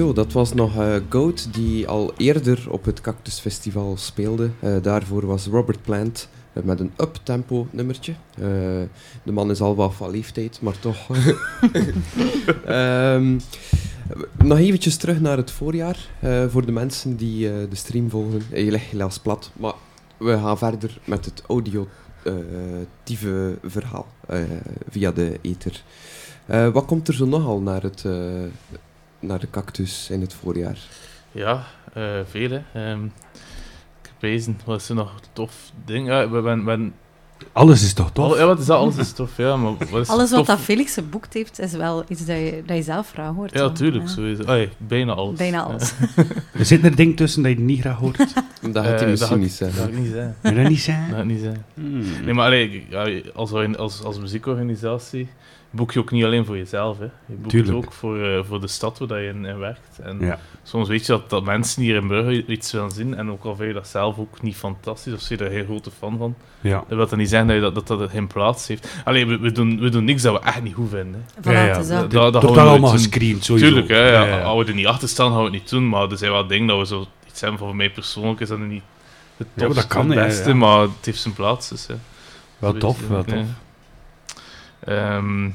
Ziezo, dat was nog eh, Goat die al eerder op het Cactus Festival speelde. Eh, daarvoor was Robert Plant eh, met een up-tempo nummertje. De man is al wat van leeftijd, maar toch. Ehm, nog eventjes terug naar het voorjaar. voor de mensen die de stream volgen. Je legt helaas plat, maar we gaan verder met het audiotieve verhaal via de ether. Wat komt er zo nogal naar, het, naar de cactus in het voorjaar? Ja, eh veel hè. Ehm, ik heb bezig, wat is er nog tof ding? Ja, we ben, ben, Alles is toch tof? Al- ja, wat is dat? Alles is tof, ja. Maar wat is Alles wat tof? dat Felix geboekt heeft, is wel iets dat je, dat je zelf graag hoort. Ja, dan. tuurlijk, Ja. sowieso. Bijna alles. Bijna alles. Er zit er ding tussen dat je niet graag hoort. Dat gaat hij Eh, misschien niet zeggen. Dat ga ik niet je dat niet zeggen? Dat niet. Hmm. Nee, maar allee, als, als, als muziekorganisatie boek je ook niet alleen voor jezelf. Hè. Je boekt Tuurlijk. ook voor, eh, voor de stad waar je in, in werkt. En Ja. soms weet je dat, dat mensen hier in Brugge iets willen zien. En ook al vind je dat zelf ook niet fantastisch, of je er heel grote fan van. Ja. Dat wil dan niet zeggen dat je dat, dat, dat geen plaats heeft. Allee, we, we, doen, we doen niks dat we echt niet goed vinden. Voilà, Ja, ja. het is dat. Dat, we allemaal doen. gescreend, sowieso. Tuurlijk, hè, ja, Ja, ja. als we er niet achter staan, gaan we het niet doen. Maar er zijn wel dingen dat we zo iets hebben van mij persoonlijk is dat niet het Ja, maar dat kan, het ja, beste, ja. maar het heeft zijn plaats. Dus, hè. Wel tof, wel het, tof. Ehm,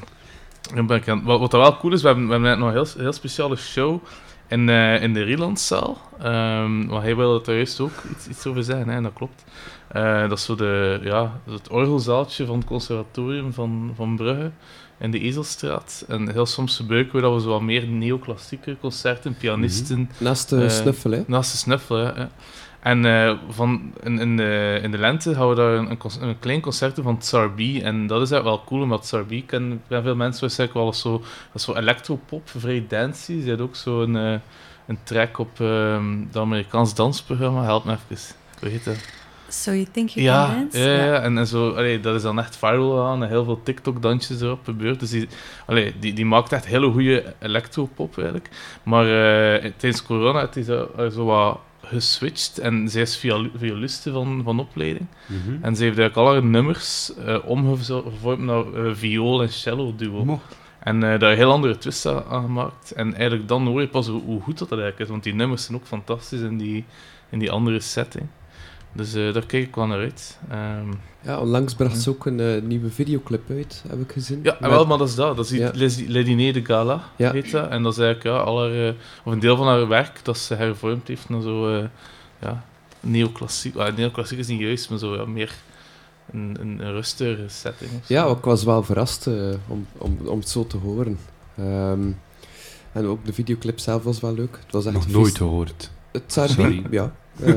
wat, wat wel cool is, we hebben, we hebben net nog een heel, heel speciale show in, eh, in de Rielandzaal. Ehm maar hij wilde daar juist ook iets, iets over zeggen, hè, en dat klopt. Eh, dat is zo de, ja, het orgelzaaltje van het conservatorium van, van Brugge in de Ezelstraat. En heel soms gebruiken we dat we zo wat meer neoclassieke concerten, pianisten, Naast de Eh, snuffel, hè. Naast de snuffel, ja. En eh, van, in, in, de, in de lente gaan we daar een, een, een klein concert van Tsarbi. En dat is eigenlijk wel cool, omdat Tsarbi kennen veel mensen waarschijnlijk wel zo... Dat is zo electropop, vrij dancey. Ze had ook zo een, eh, een track op ehm het Amerikaans dansprogramma. Help me even. Hoe heet dat? So you think you Ja, can dance? ja, ja. En, en zo, allee, dat is dan echt viral gegaan en heel veel TikTok-dansjes erop gebeurd. Dus die, allee, die, die maakt echt hele goede electropop eigenlijk. Maar eh, tijdens corona zo, eh, zo wat geswitcht en zij is viol- violiste van, van opleiding. Mhm. En ze heeft eigenlijk al haar nummers eh omgevormd naar eh, viool- en cello-duo. Mo. En eh, daar een heel andere twist aan, gemaakt. En eigenlijk dan hoor je pas hoe, hoe goed dat eigenlijk is. Want die nummers zijn ook fantastisch in die, in die andere setting. Dus eh, daar kijk ik wel naar uit. Ehm, Ja, onlangs bracht ze ook een eh, nieuwe videoclip uit, heb ik gezien. ja, Met- wel, maar dat is dat. Dat is die Ja. Dîners de Gala, Ja. heet dat. En dat is eigenlijk ja, al haar, eh, of een deel van haar werk dat ze hervormd heeft naar zo... eh, ja, neoclassiek. Ah, neoclassiek is niet juist, maar zo ja, meer een, een, een rustige setting. Ja, ik was wel verrast eh, om, om, om het zo te horen. Ehm, en ook de videoclip zelf was wel leuk. Het was echt Nog nooit gehoord. Het Sorry. ja. Eh,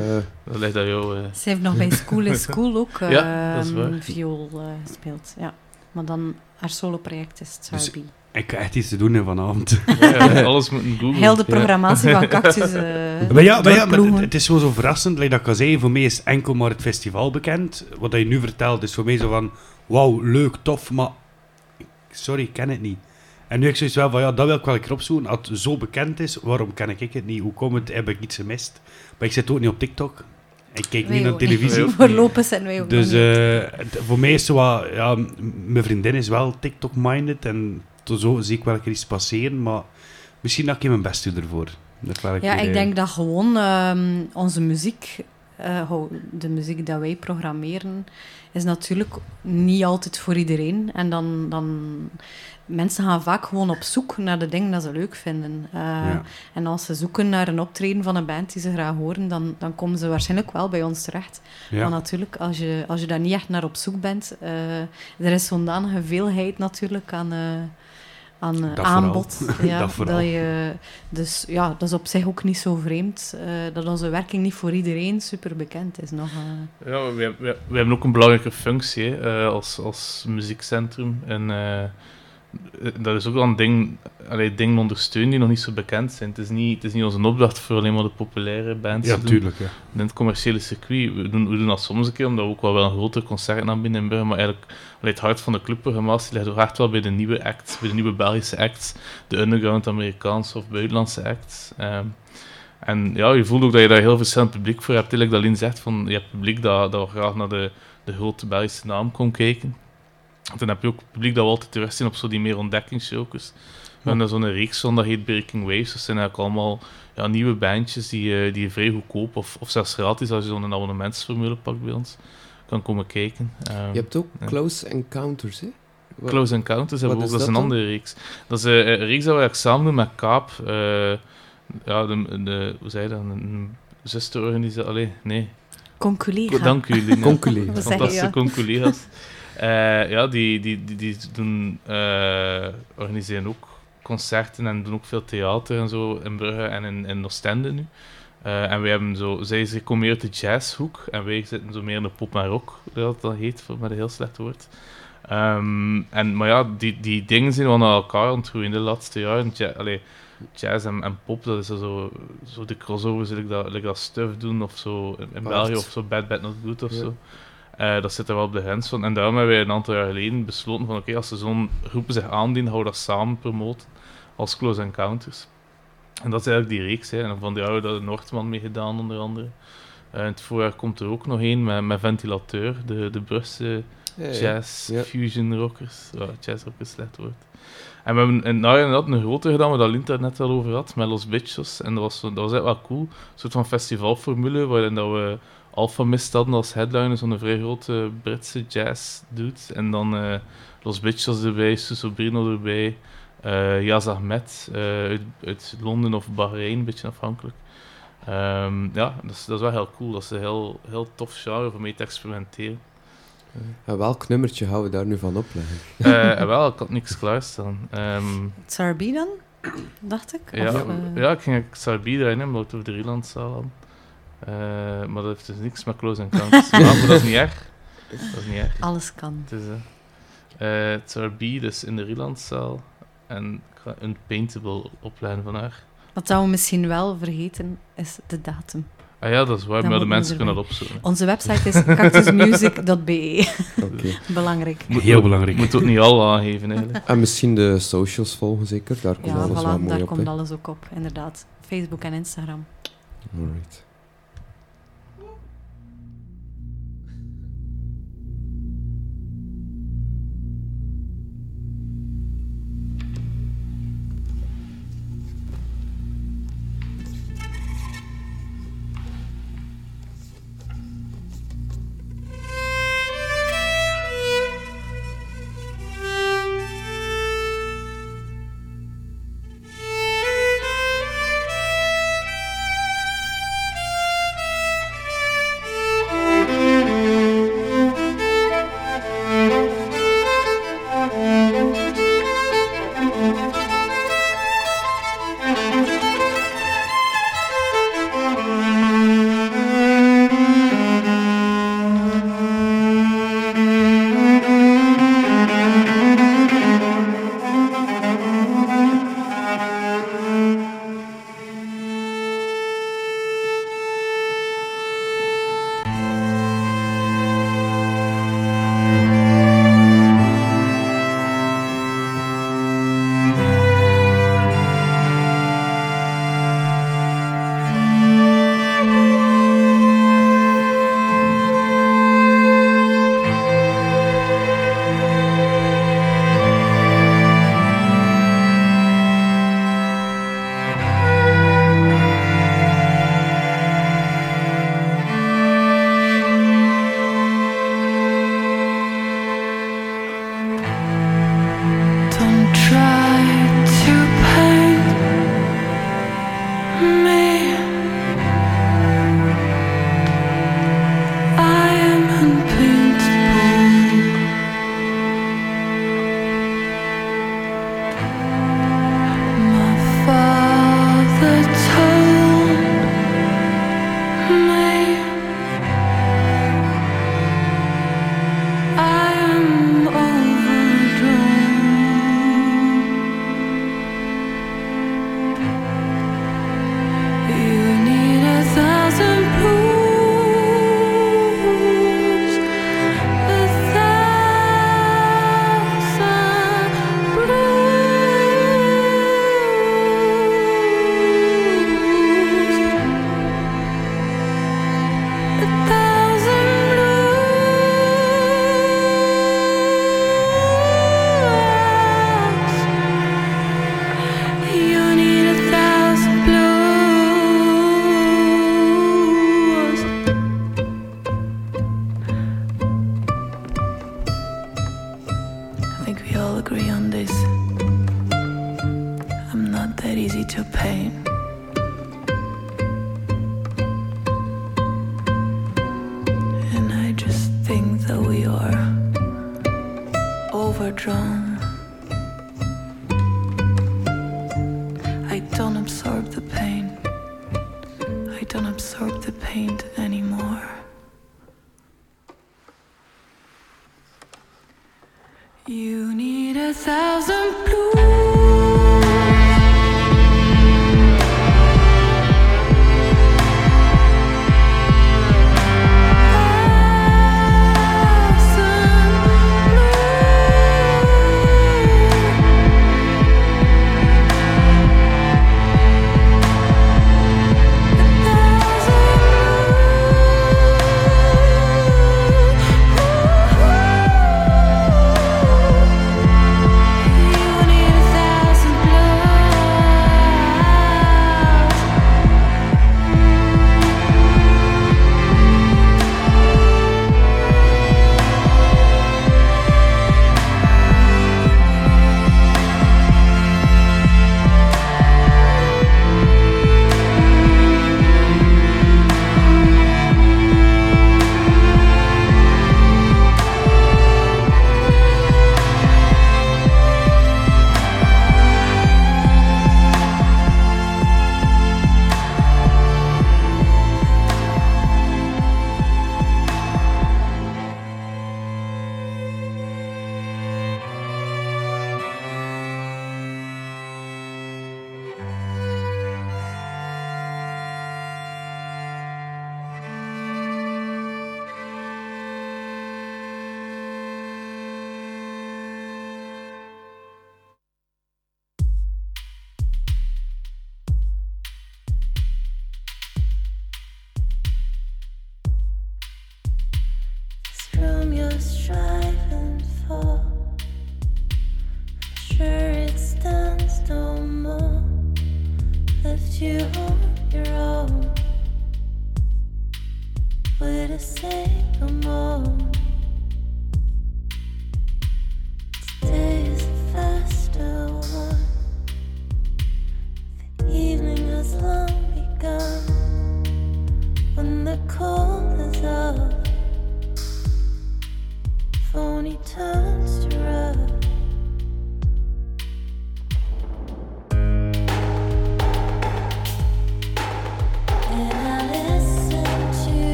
Dat jou. eh. Ze heeft nog bij School is School ook Ja, ehm, viool eh, gespeeld. Ja. Maar dan haar solo-project is Dus- Sarbi. Ik ga echt iets te doen hè, vanavond. Ja, ja, alles moet googlen. Heel de programmatie van Cactus. eh Maar ja, maar ja maar het, is gewoon zo verrassend. Like dat ik al zei, voor mij is enkel maar het festival bekend. Wat dat je nu vertelt is voor mij zo van... Wauw, leuk, tof, maar... Sorry, ik ken het niet. En nu heb ik zoiets wel van, ja, dat wil ik wel een keer opzoeken. Als het zo bekend is, waarom ken ik het niet? Hoe komt het? Heb ik iets gemist? Maar ik zit ook niet op TikTok. Ik kijk Wij niet naar niet. televisie. Voorlopig zijn wij ook Dus eh, het- voor mij is zo wat... Ja, mijn vriendin is wel TikTok-minded. En zo zie ik wel een keer iets passeren. Maar misschien dat ik mijn best doe ervoor. Dat wel een Ja, keer, ik eh, denk dat gewoon ehm, onze muziek, eh, de muziek dat wij programmeren, is natuurlijk niet altijd voor iedereen. En dan, dan mensen gaan vaak gewoon op zoek naar de dingen dat ze leuk vinden. Eh, Ja. En als ze zoeken naar een optreden van een band die ze graag horen, dan, dan komen ze waarschijnlijk wel bij ons terecht. Ja. Maar natuurlijk, als je, als je daar niet echt naar op zoek bent, eh, er is zodanige veelheid natuurlijk aan, eh, aan Dat vooral. aanbod. Ja, Dat vooral. je, dus ja, dat is op zich ook niet zo vreemd eh, dat onze werking niet voor iedereen super bekend is. Nog, eh. Ja, we, we, we hebben ook een belangrijke functie hè, eh, als, als muziekcentrum. En eh, dat is ook wel een ding, allee, dingen ondersteunen die nog niet zo bekend zijn. Het is niet, het is niet onze opdracht voor alleen maar de populaire bands Ja, te doen. tuurlijk. Ja. In het commerciële circuit. We doen, we doen dat soms een keer, omdat we ook wel, wel een groter concert in Brugge. Maar eigenlijk, allee, het hart van de clubprogrammatie ligt ook echt wel bij de nieuwe acts, bij de nieuwe Belgische acts, de underground Amerikaanse of buitenlandse acts. Ehm, en ja, je voelt ook dat je daar heel verschillend publiek voor hebt. Eigenlijk dat Lien zegt, van, je hebt publiek dat, dat graag naar de, de grote Belgische naam komt kijken. En dan heb je ook publiek dat we altijd terug zien op zo die meer ontdekkingsshows. We hebben zo'n reeks van, dat heet Breaking Waves. Dat zijn eigenlijk allemaal ja, nieuwe bandjes die, eh, die je vrij goedkoop of, of zelfs gratis, als je zo'n abonnementsformule pakt bij ons, kan komen kijken. Ehm, je hebt ook ja. Close Encounters, hè? Wat- Close Encounters hebben we ook, dat is een dan? andere reeks. Dat is eh, een reeks dat we eigenlijk samen doen met Kaap. eh, ja, de, de, hoe zei je dat? Een zusterorganisatie. Allee, nee. Conculega. Dank jullie. Fantastische ja. Eh, ja, die, die, die, die doen, eh, organiseren ook concerten en doen ook veel theater en zo in Brugge en in, in Oostende nu. Eh, en wij hebben zo, zij ze komen meer uit de jazzhoek en wij zitten zo meer in de pop en rock, dat dat heet, voor- met een heel slecht woord. Ehm, en, maar ja, die, die dingen zijn wel naar elkaar ontgroeien de laatste jaren. Ja, allee, jazz en, en pop, dat is zo, zo de crossovers, like dat, like dat Stuff doen of zo in. België, of zo Bad Bad Not Good of Ja. zo. Eh, dat zit er wel op de grens van. En daarom hebben wij een aantal jaar geleden besloten van oké, als er zo'n groepen zich aandienen, gaan we dat samen promoten als Close Encounters. En dat is eigenlijk die reeks. Hè. En van die hebben we daar de Noordman mee gedaan, onder andere. Eh, in het voorjaar komt er ook nog één met, met Ventilateur, de, de Brusse Ja, ja. jazz, Ja. fusion rockers. Ja, jazz rock is slecht woord. En we hebben een, nou, inderdaad een grote gedaan, waar dat het net al over had, met Los Bichos. En dat was, dat was echt wel cool. Een soort van festivalformule, waarin dat we Alpha Mist hadden als headliner, zo'n vrij grote Britse jazz doet. En dan eh, Los Bitches erbij, Susobrino erbij, eh Yaz Ahmed eh, uit, uit Londen of Bahrein, een beetje afhankelijk. Ehm, ja, dat is, dat is wel heel cool. Dat is een heel, heel tof genre om mee te experimenteren. En welk nummertje gaan we daar nu van opleggen? Eh, en wel, ik had niks klaarstaan. Ehm Sarbi dan, dacht ik? ja, Of, ja, ik ging Sarbi hè, omdat we het over de Rielandzaal hadden. Eh, maar dat heeft dus niks met Close Encounters te maken, maar dat is niet erg. Dat is niet erg. Alles kan. Het is eh eh, Sarbi, dus in de Rielandzaal. En ik ga een paintable opleiden van haar. Wat we misschien wel vergeten, is de datum. Ah ja, dat is waar, Dat maar de mensen kunnen dat opzoeken. Onze website is cactusmusic.be. Oké. Belangrijk. Moet Heel belangrijk. Moet ook niet al aangeven, eigenlijk. En misschien de socials volgen zeker, daar komt Ja, alles wel mooi daar op. komt hè. alles ook op, inderdaad. Facebook en Instagram. Alright.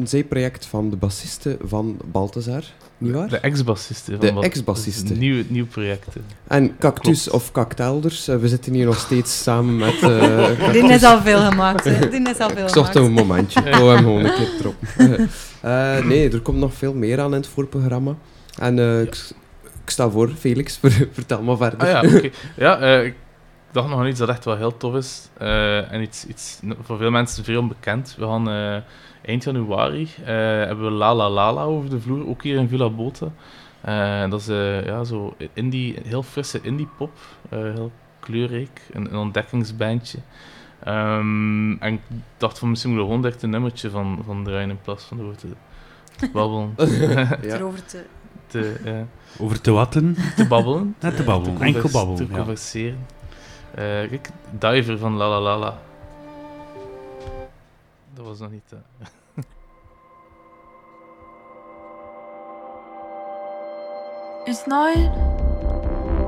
Een zijproject van de bassiste van Balthazar, niet waar? De ex-bassiste. van De ex-bassiste. Nieuw, nieuw project. hè. En Cactus Klopt. of Cactelders, eh, we zitten hier nog steeds samen met... eh Die Cactus. is al veel gemaakt, hè. Die is al veel Ik zocht een momentje, ik hem gewoon een keer erop. Eh, nee, er komt nog veel meer aan in het voorprogramma. En eh, ik, ik sta voor, Felix, ver- vertel maar verder. Ah ja, oké. Ja, eh, ik dacht nog aan iets dat echt wel heel tof is. eh, en iets, iets voor veel mensen veel onbekend. We gaan eh, eind januari eh, hebben we La La La La over de vloer, ook hier in Villa Bota. Eh, dat is eh, ja, zo indie, heel frisse indie pop, eh, heel kleurrijk, een, een ontdekkingsbandje. Ehm, en ik dacht van misschien moeten we gewoon direct een nummertje van, van draaien in plaats van door te babbelen. Ja. Erover te... te, ja, Over te watten. te babbelen. Net te babbelen, Te enkel babbelen, Te ja. converseren. Eh, kijk, Diver van La La La La. Dat was nog niet... It's not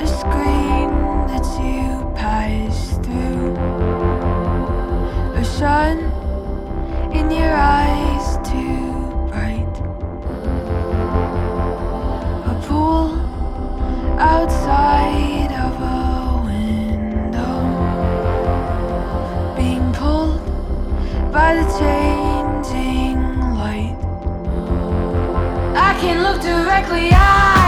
a screen that you pass through. A sun in your eyes too bright. A pool outside by the changing light. I can look directly at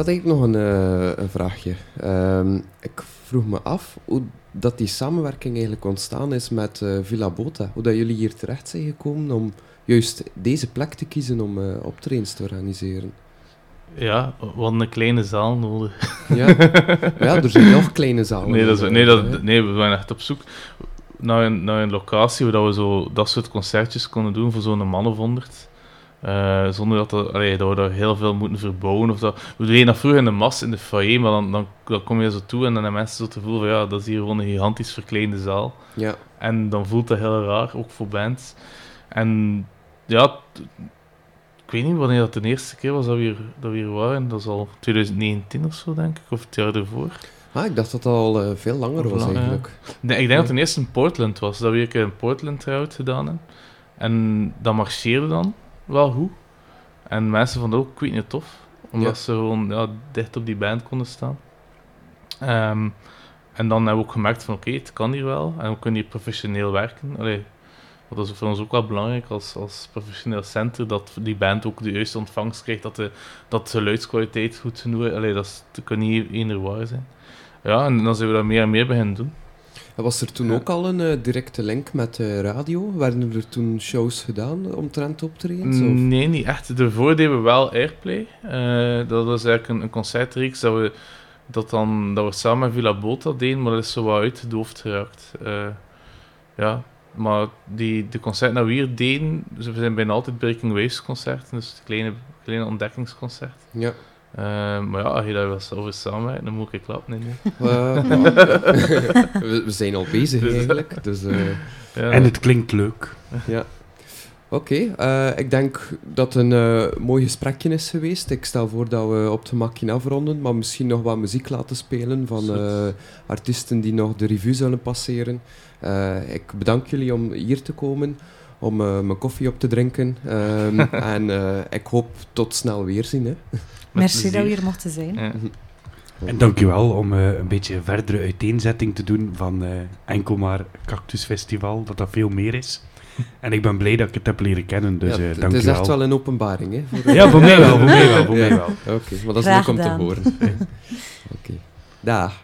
had eigenlijk nog een, eh, een vraagje. Ehm, ik vroeg me af hoe dat die samenwerking eigenlijk ontstaan is met eh, Villa Bota. Hoe dat jullie hier terecht zijn gekomen om juist deze plek te kiezen om eh optredens te organiseren. Ja, we hadden een kleine zaal nodig. Ja. Ja, er zijn nog kleine zalen Nee, dat is, nee, dat, nee, we waren echt op zoek naar een, naar een locatie waar we zo dat soort concertjes konden doen voor zo'n man of honderd. Eh, zonder dat, er, allee, dat we daar heel veel moeten verbouwen. Of dat. We deden dat vroeger in de mas, in de foyer, maar dan, dan, dan kom je zo toe en dan hebben mensen zo te voelen van ja, dat is hier gewoon een gigantisch verkleinde zaal. Ja. En dan voelt dat heel raar, ook voor bands. En ja, ik weet niet wanneer dat de eerste keer was dat we hier, dat we hier waren. Dat is al 2019 of zo, denk ik, of het jaar ervoor. Ah, ik dacht dat dat al eh, veel langer Of was lang, ja. eigenlijk. Nee, ik denk dat het eerst in Portland was. Dat we een keer in Portland trouwt gedaan hebben. En dat marcheerde dan wel goed. En mensen vonden ook, niet, tof. Omdat Ja. ze gewoon ja, dicht op die band konden staan. Ehm, en dan hebben we ook gemerkt van, oké, het kan hier wel. En we kunnen hier professioneel werken. Allee, dat is voor ons ook wel belangrijk als, als professioneel center, dat die band ook de juiste ontvangst krijgt, dat de, dat de geluidskwaliteit goed genoeg is. Allee, dat, is, dat kan niet eender waar zijn. Ja, en dan zijn we dat meer en meer beginnen doen. Was er toen ook al een eh, directe link met de radio? Werden er toen shows gedaan omtrent optredens? Of? Nee, niet echt. Daarvoor deden we wel Airplay. Eh, dat was eigenlijk een, een concertreeks dat we, dat dan, dat we samen met Villa Bota deden, maar dat is zo wat uitgedoofd geraakt. Eh, ja, maar die, de concerten dat we hier deden, we zijn bijna altijd Breaking Waves concerten, dus het kleine, kleine ontdekkingsconcert. Ja. Eh, maar ja, als je daar wel over samenwerkt, dan moet ik klappen. Nee, nee. We, we zijn al bezig Dus- eigenlijk. Dus, eh, Ja. En het klinkt leuk. Ja. Oké, eh, ik denk dat het een eh, mooi gesprekje is geweest. Ik stel voor dat we op de makkie afronden, maar misschien nog wat muziek laten spelen van eh, artiesten die nog de revue zullen passeren. Eh, ik bedank jullie om hier te komen, om mijn koffie op te drinken. Ehm, en eh, ik hoop tot snel weerzien. Hè. Merci dat we hier mochten zijn. Ja. En dankjewel om eh, een beetje verdere uiteenzetting te doen van eh, enkel maar Cactus Festival, dat dat veel meer is. En ik ben blij dat ik het heb leren kennen, dus Ja, eh het- het dankjewel. is echt wel een openbaring. Hè, voor- Ja, voor mij wel, voor mij wel, voor Ja, mij wel. Oké, maar dat is leuk om te horen. Oké, dag.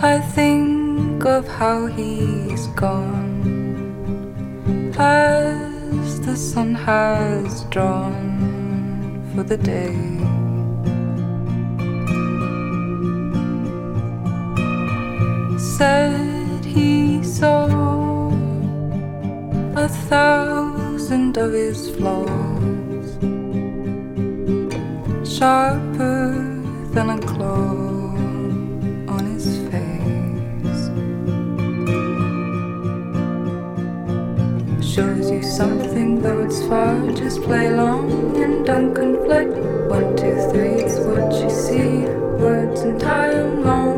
I think of how he's gone as the sun has drawn for the day. Said he saw a thousand of his flaws sharper than a claw something, though it's far. Just play along and don't conflict. One, two, three, it's what you see. Words and time, long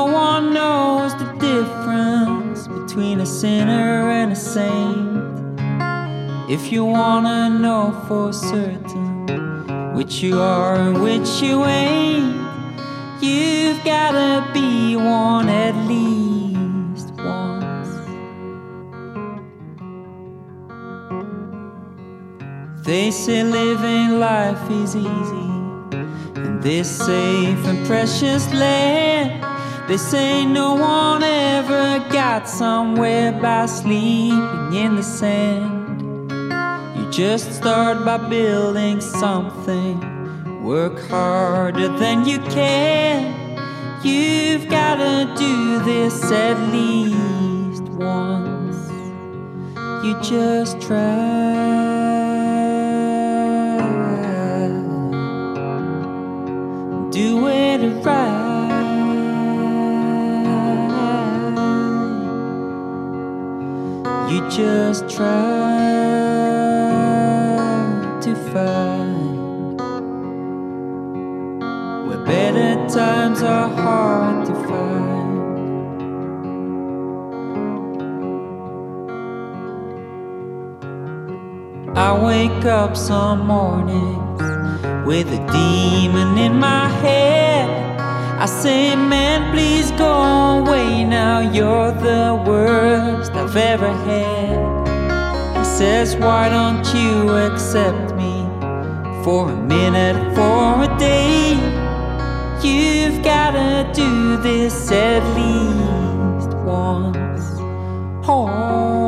If you wanna know for certain which you are and which you ain't, you've gotta be one at least once. They say living life is easy in this safe and precious land. They say no one ever got somewhere by sleeping in the sand. Just start by building something, work harder than you can. You've gotta do this at least once. You just try. Do it right. You just try better times are hard to find. I wake up some mornings with a demon in my head. I say, man, please go away now. You're the worst I've ever had. He says, why don't you accept me for a minute, for a day? You've gotta do this at least once. Oh.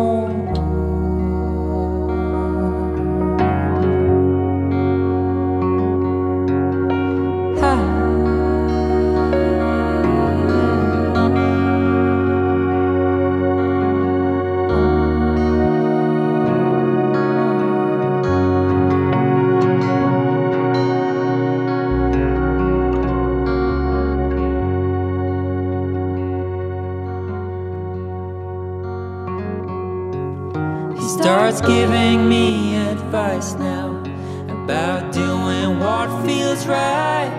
Twice now about doing what feels right,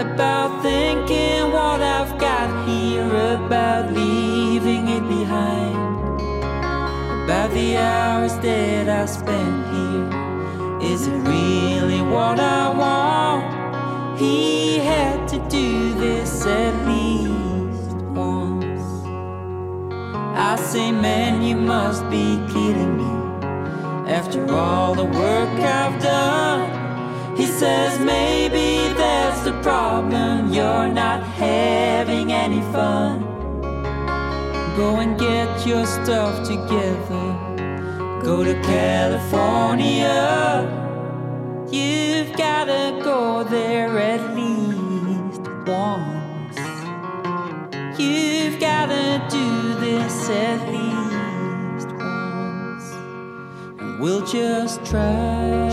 about thinking what I've got here, about leaving it behind, about the hours that I spent here. Is it really what I want? He had to do this at I say, man, you must be kidding me. After all the work I've done, he says, maybe that's the problem. You're not having any fun. Go and get your stuff together. Go to California. You've gotta go there at least once. This at least once. And we'll just try.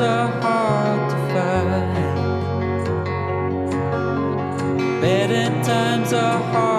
Times are hard to find. Better times are hard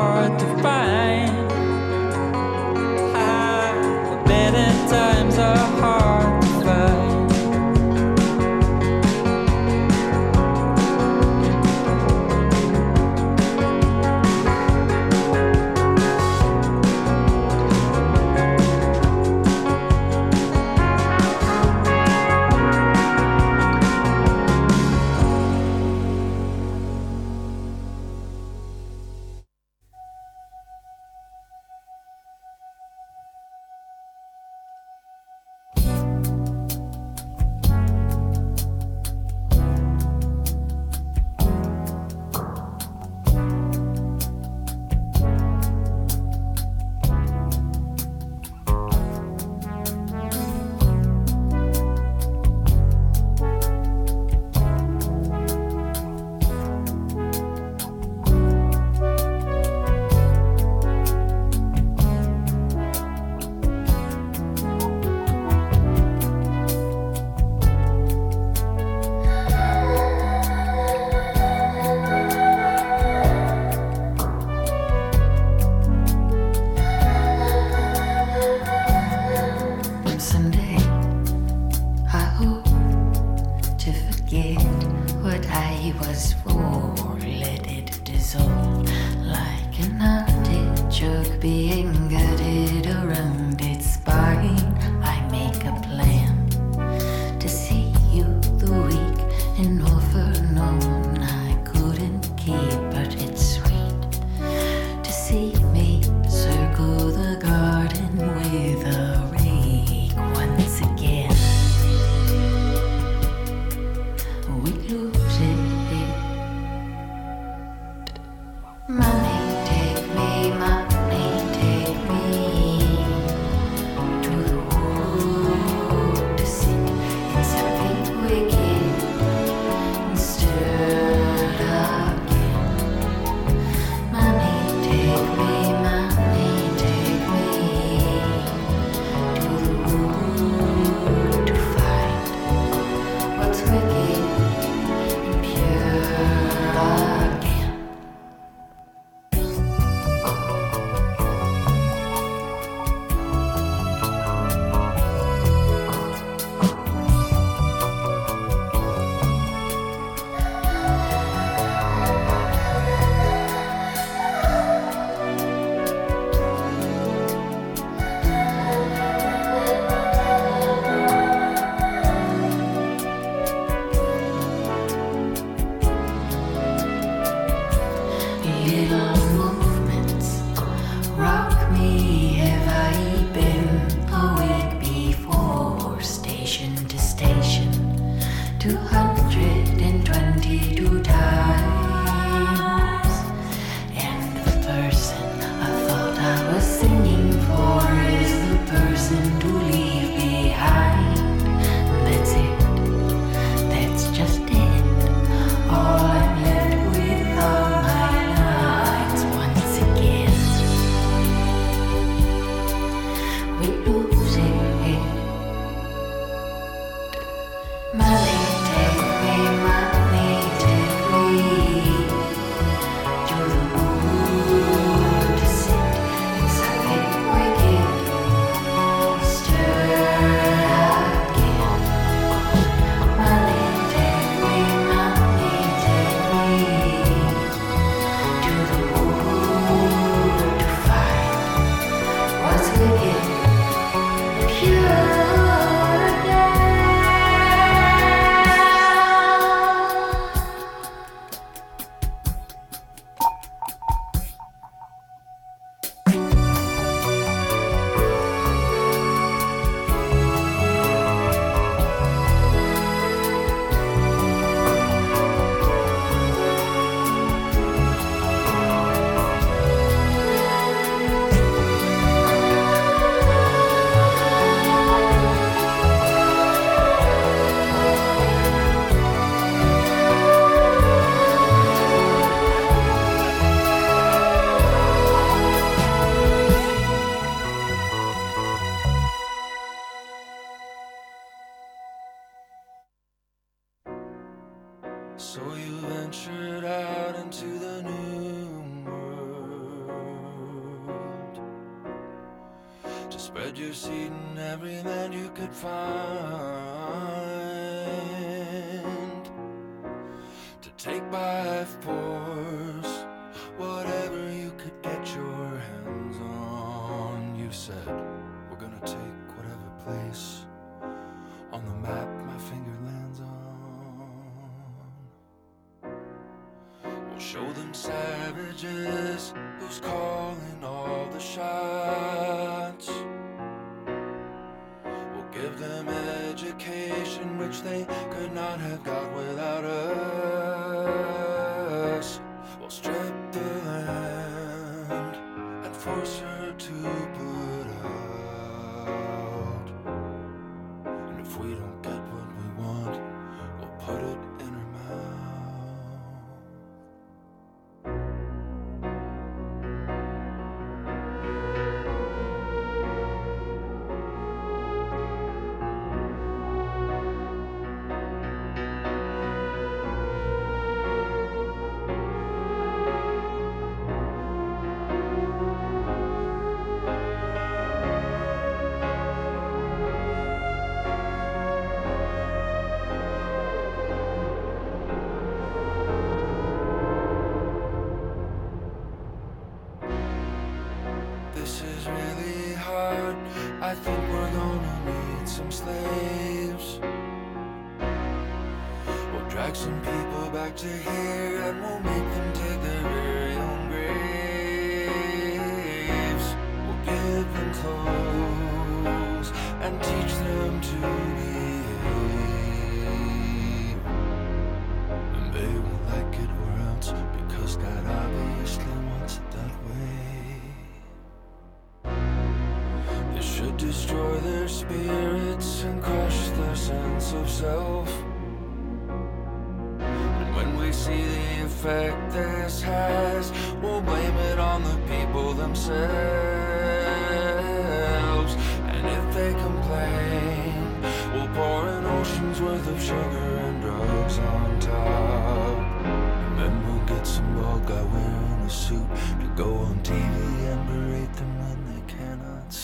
being gutted around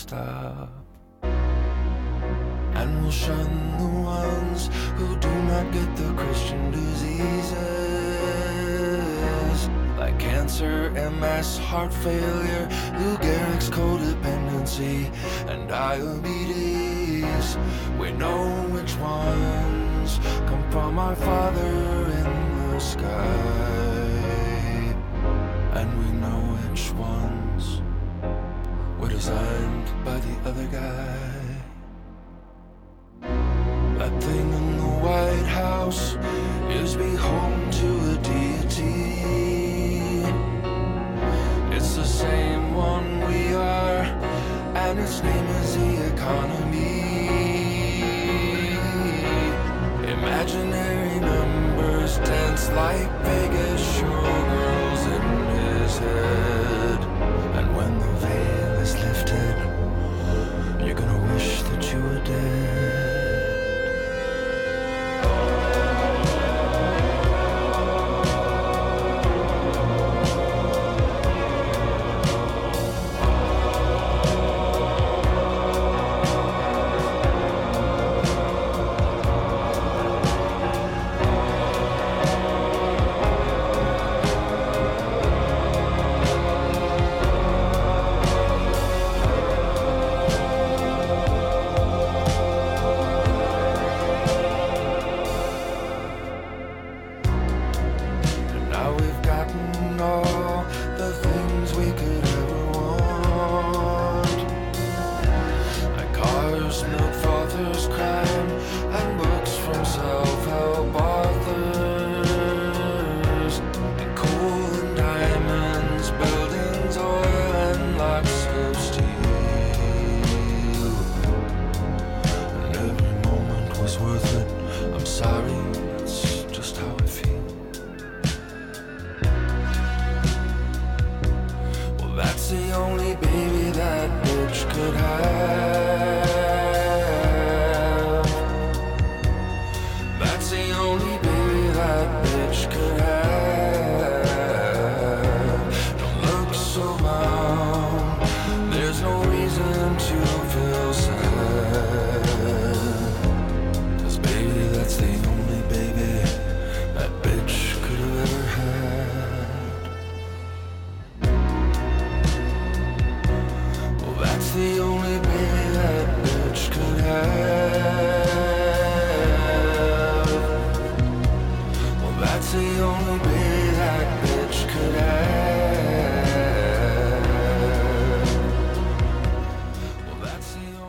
stop. And we'll shun the ones who do not get the Christian diseases like cancer, MS, heart failure, Lou Gehrig's codependency, and diabetes. We know which ones come from our Father in the sky, and we know which ones were designed by the other guy. That thing in the White House